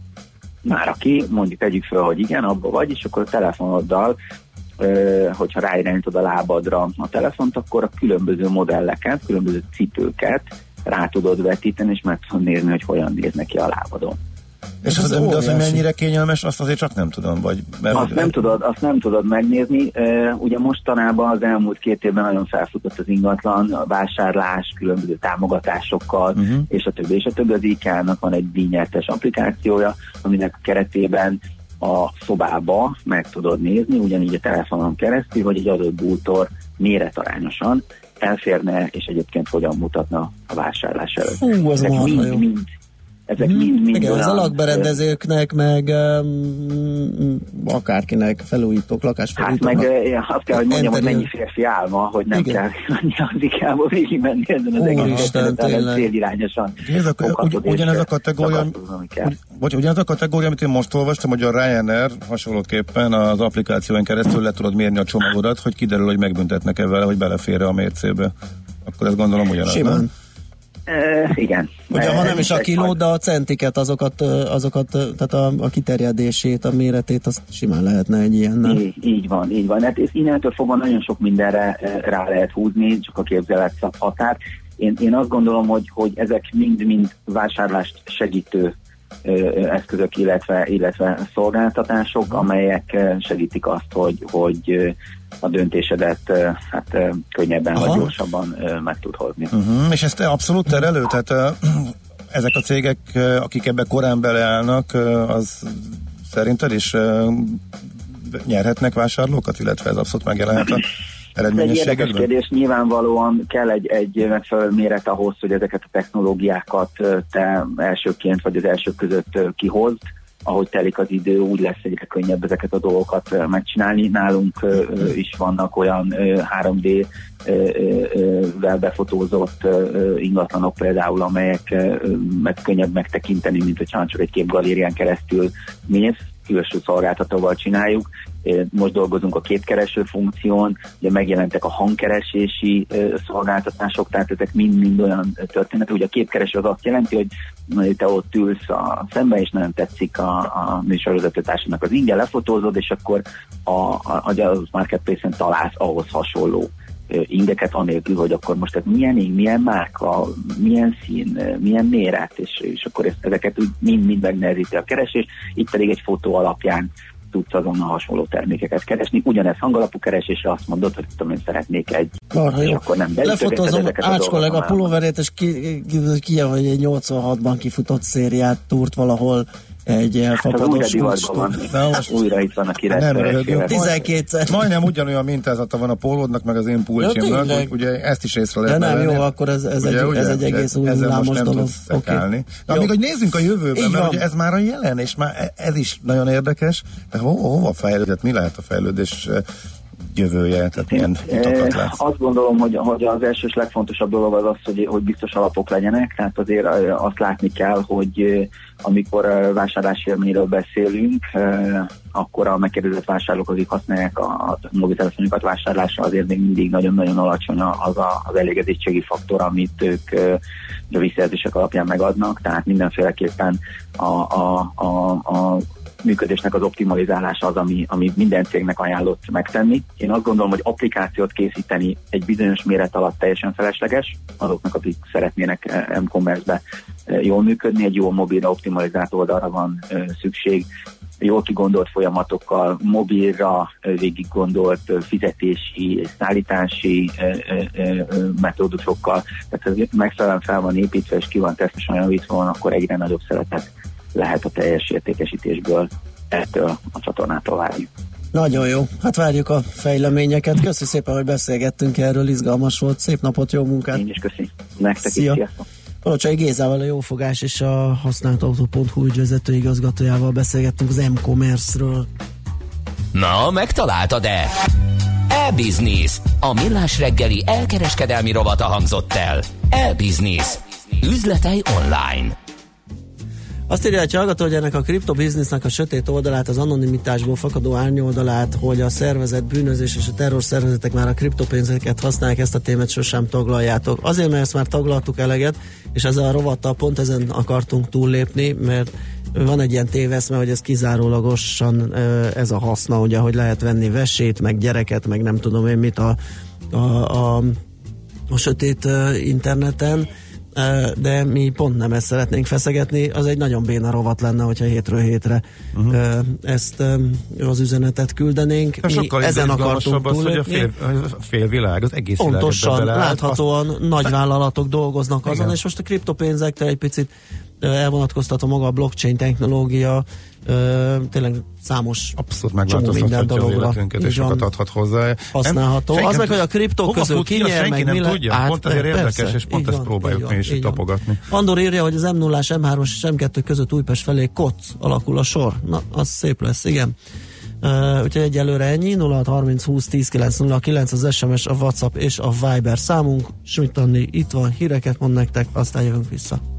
már aki, mondjuk tegyük fel, hogy igen, abba vagy, és akkor a telefonoddal hogyha ráirányítod a lábadra a telefont, akkor a különböző modelleket, különböző cipőket rá tudod vetíteni, és meg tudod nézni, hogy hogyan néz neki a lábadon. És az, de az, hogy mennyire kényelmes, azt azért csak nem tudom, vagy... Mert Azt nem tudod, azt nem tudod megnézni. Ugye mostanában az elmúlt két évben nagyon felfutott az ingatlan, a vásárlás, különböző támogatásokkal, uh-huh. és a többi, és a többi. Az IK-nak van egy díjnyertes applikációja, aminek keretében a szobába meg tudod nézni, ugyanígy a telefonon keresztül, hogy egy adott bútor méretarányosan elférne, és egyébként hogyan mutatna a vásárlás előtt. Hú, marha mind, mind, ezek Mhm. mind, mind Igen, az olyan, alakberendezőknek, meg um, akárkinek felújítók, Hát lakásfelújítóknak. meg eh, azt kell, hogy mondjam, hogy mennyi férfi álma, hogy nem Igen. kell menni az ikába végig menni ezen az egész célirányosan ugyanez a kategória, szakasztod, ami kell. ugy, bocs, ugyanez a kategória, amit én most olvastam, hogy a Ryanair hasonlóképpen az applikáción keresztül le tudod mérni a csomagodat, hogy kiderül, hogy megbüntetnek-e vele, hogy belefér a mércébe. Akkor ezt gondolom ugyanaz, Simán. nem? E, igen. Ugye, ha nem is a kiló, de a centiket, azokat, azokat tehát a, a kiterjedését, a méretét, azt simán lehetne egy ilyennel. Így, így van, így van. Hát innentől fogva nagyon sok mindenre rá lehet húzni, csak a képzelet szab határ. Én, én azt gondolom, hogy, hogy ezek mind-mind vásárlást segítő eszközök, illetve, illetve szolgáltatások, amelyek segítik azt, hogy, hogy a döntésedet hát könnyebben Aha. vagy gyorsabban meg tud hozni. Uh-huh. És ezt abszolút terelő? Tehát ezek a cégek, akik ebbe korán beleállnak, az szerinted is nyerhetnek vásárlókat, illetve ez abszolút megjelenhet a Ez eredményességekben? kérdés, nyilvánvalóan kell egy, egy megfelelő méret ahhoz, hogy ezeket a technológiákat te elsőként vagy az elsők között kihozd. Ahogy telik az idő, úgy lesz egyre könnyebb ezeket a dolgokat megcsinálni. Nálunk is vannak olyan ö, 3D ö, ö, ö, vel befotózott ingatlanok például, amelyek meg könnyebb megtekinteni, mint hogyha csak egy képgalérián keresztül mész külső szolgáltatóval csináljuk. Most dolgozunk a képkereső funkción, ugye megjelentek a hangkeresési szolgáltatások, tehát ezek mind-mind olyan történetek. Ugye a képkereső az azt jelenti, hogy te ott ülsz a szembe, és nagyon tetszik a, a műsorvezetőtársának az ingyen, lefotózod, és akkor a, a, a marketplace-en találsz ahhoz hasonló ö, ingeket, anélkül, hogy akkor most ez milyen ing, milyen márka, milyen szín, milyen méret, és, és akkor ezt, ezeket úgy mind-mind megnehezíti a keresés, itt pedig egy fotó alapján tudsz azonnal hasonló termékeket keresni. Ugyanez hangalapú keresésre azt mondod, hogy tudom, én szeretnék egy, Marha és jó. akkor nem Lefotózom Ács kollega pulóverét, és ki, ki, ki, hogy egy 86-ban kifutott szériát túrt valahol egy Hát az elfapadott újra divatban van. Na most- Újra itt van a Nem királyszeres röhögünk. 12-szer. Majdnem ugyanolyan mintázata van a pólódnak, meg az én pulcsimnak, hogy ugye ezt is észre De lehet nem venni. jó, akkor ez, ez, egy, ez egy egész új Ezzel most hullámos nem dolog. szekálni. Na, Jó. még hogy nézzünk a jövőbe, Így mert van. ugye ez már a jelen, és már e- ez is nagyon érdekes, de ho, hova fejlődött, mi lehet a fejlődés jövője, tehát milyen utakat Eh, látsz? Azt gondolom, hogy, hogy az első és legfontosabb dolog az az, hogy, hogy biztos alapok legyenek, tehát azért eh, azt látni kell, hogy eh, amikor vásárlási élményről beszélünk, akkor a megkérdezett vásárlók, akik használják a, a mobiltelefonjukat vásárlásra, azért még mindig nagyon-nagyon alacsony az a, az elégedettségi faktor, amit ők a visszajelzések alapján megadnak, tehát mindenféleképpen a, a, a, a működésnek az optimalizálása az, ami, ami minden cégnek ajánlott megtenni. Én azt gondolom, hogy applikációt készíteni egy bizonyos méret alatt teljesen felesleges, azoknak, akik szeretnének eh, m-commerce-be eh, jól működni, egy jó mobilra optimalizált oldalra van eh, szükség, jól kigondolt folyamatokkal, mobilra végig gondolt fizetési és szállítási metódusokkal. Tehát ez megfelelően fel van építve és ki van tesztesen javítva, akkor egyre nagyobb szeretet lehet a teljes értékesítésből ettől a csatornától várni. Nagyon jó. Hát várjuk a fejleményeket. Köszi szépen, hogy beszélgettünk erről, izgalmas volt. Szép napot, jó munkát. Én is köszi. Nektek is, Szia. sziasztok. Palocsai Gézával a Jófogás és a használtautó.hu ügyvezető igazgatójával beszélgettünk az m-commerce-ről. Na, megtaláltad-e? E-Business. A millás reggeli elkereskedelmi rovata hangzott el. E-Business. Üzletei online. Azt írja egy hallgató, hogy ennek a kriptobiznisznek a sötét oldalát, az anonimitásból fakadó árnyoldalát, hogy a szervezet bűnözés és a terror szervezetek már a kriptopénzeket használják, ezt a témát sosem taglaljátok. Azért, mert ezt már taglaltuk eleget, és ezzel a rovattal pont ezen akartunk túllépni, mert van egy ilyen téveszme, hogy ez kizárólagosan ez a haszna, ugye, hogy lehet venni vesét, meg gyereket, meg nem tudom én mit a, a, a, a sötét interneten, de mi pont nem ezt szeretnénk feszegetni, az egy nagyon béna rovat lenne, hogyha hétről hétre uh-huh. ezt az üzenetet küldenénk. De Mi sokkal ezen akartunk az, hogy a fél, a fél világ, az egész Pontosan, világ láthatóan Azt- nagy vállalatok dolgoznak azon, Igen. és most a kriptopénzektől egy picit elvonatkoztatva maga a blockchain technológia, ö, tényleg számos Abszolút megváltoztathatja az életünket, és sokat adhat hozzá. használható. Nem- Az meg, hogy a kriptók hova közül ki, nyer, senki nem tudja. Át- Pont ezért persze, érdekes, és pont ezt van, próbáljuk mi is itt tapogatni. Andor írja, hogy az m 0 M3-as és M2 között Újpest felé koc alakul a sor. Na, az szép lesz, igen. Uh, úgyhogy egyelőre ennyi, 06 30 20 10 909 az SMS, a WhatsApp és a Viber számunk. Schmidt itt van, híreket mond nektek, aztán jövünk vissza.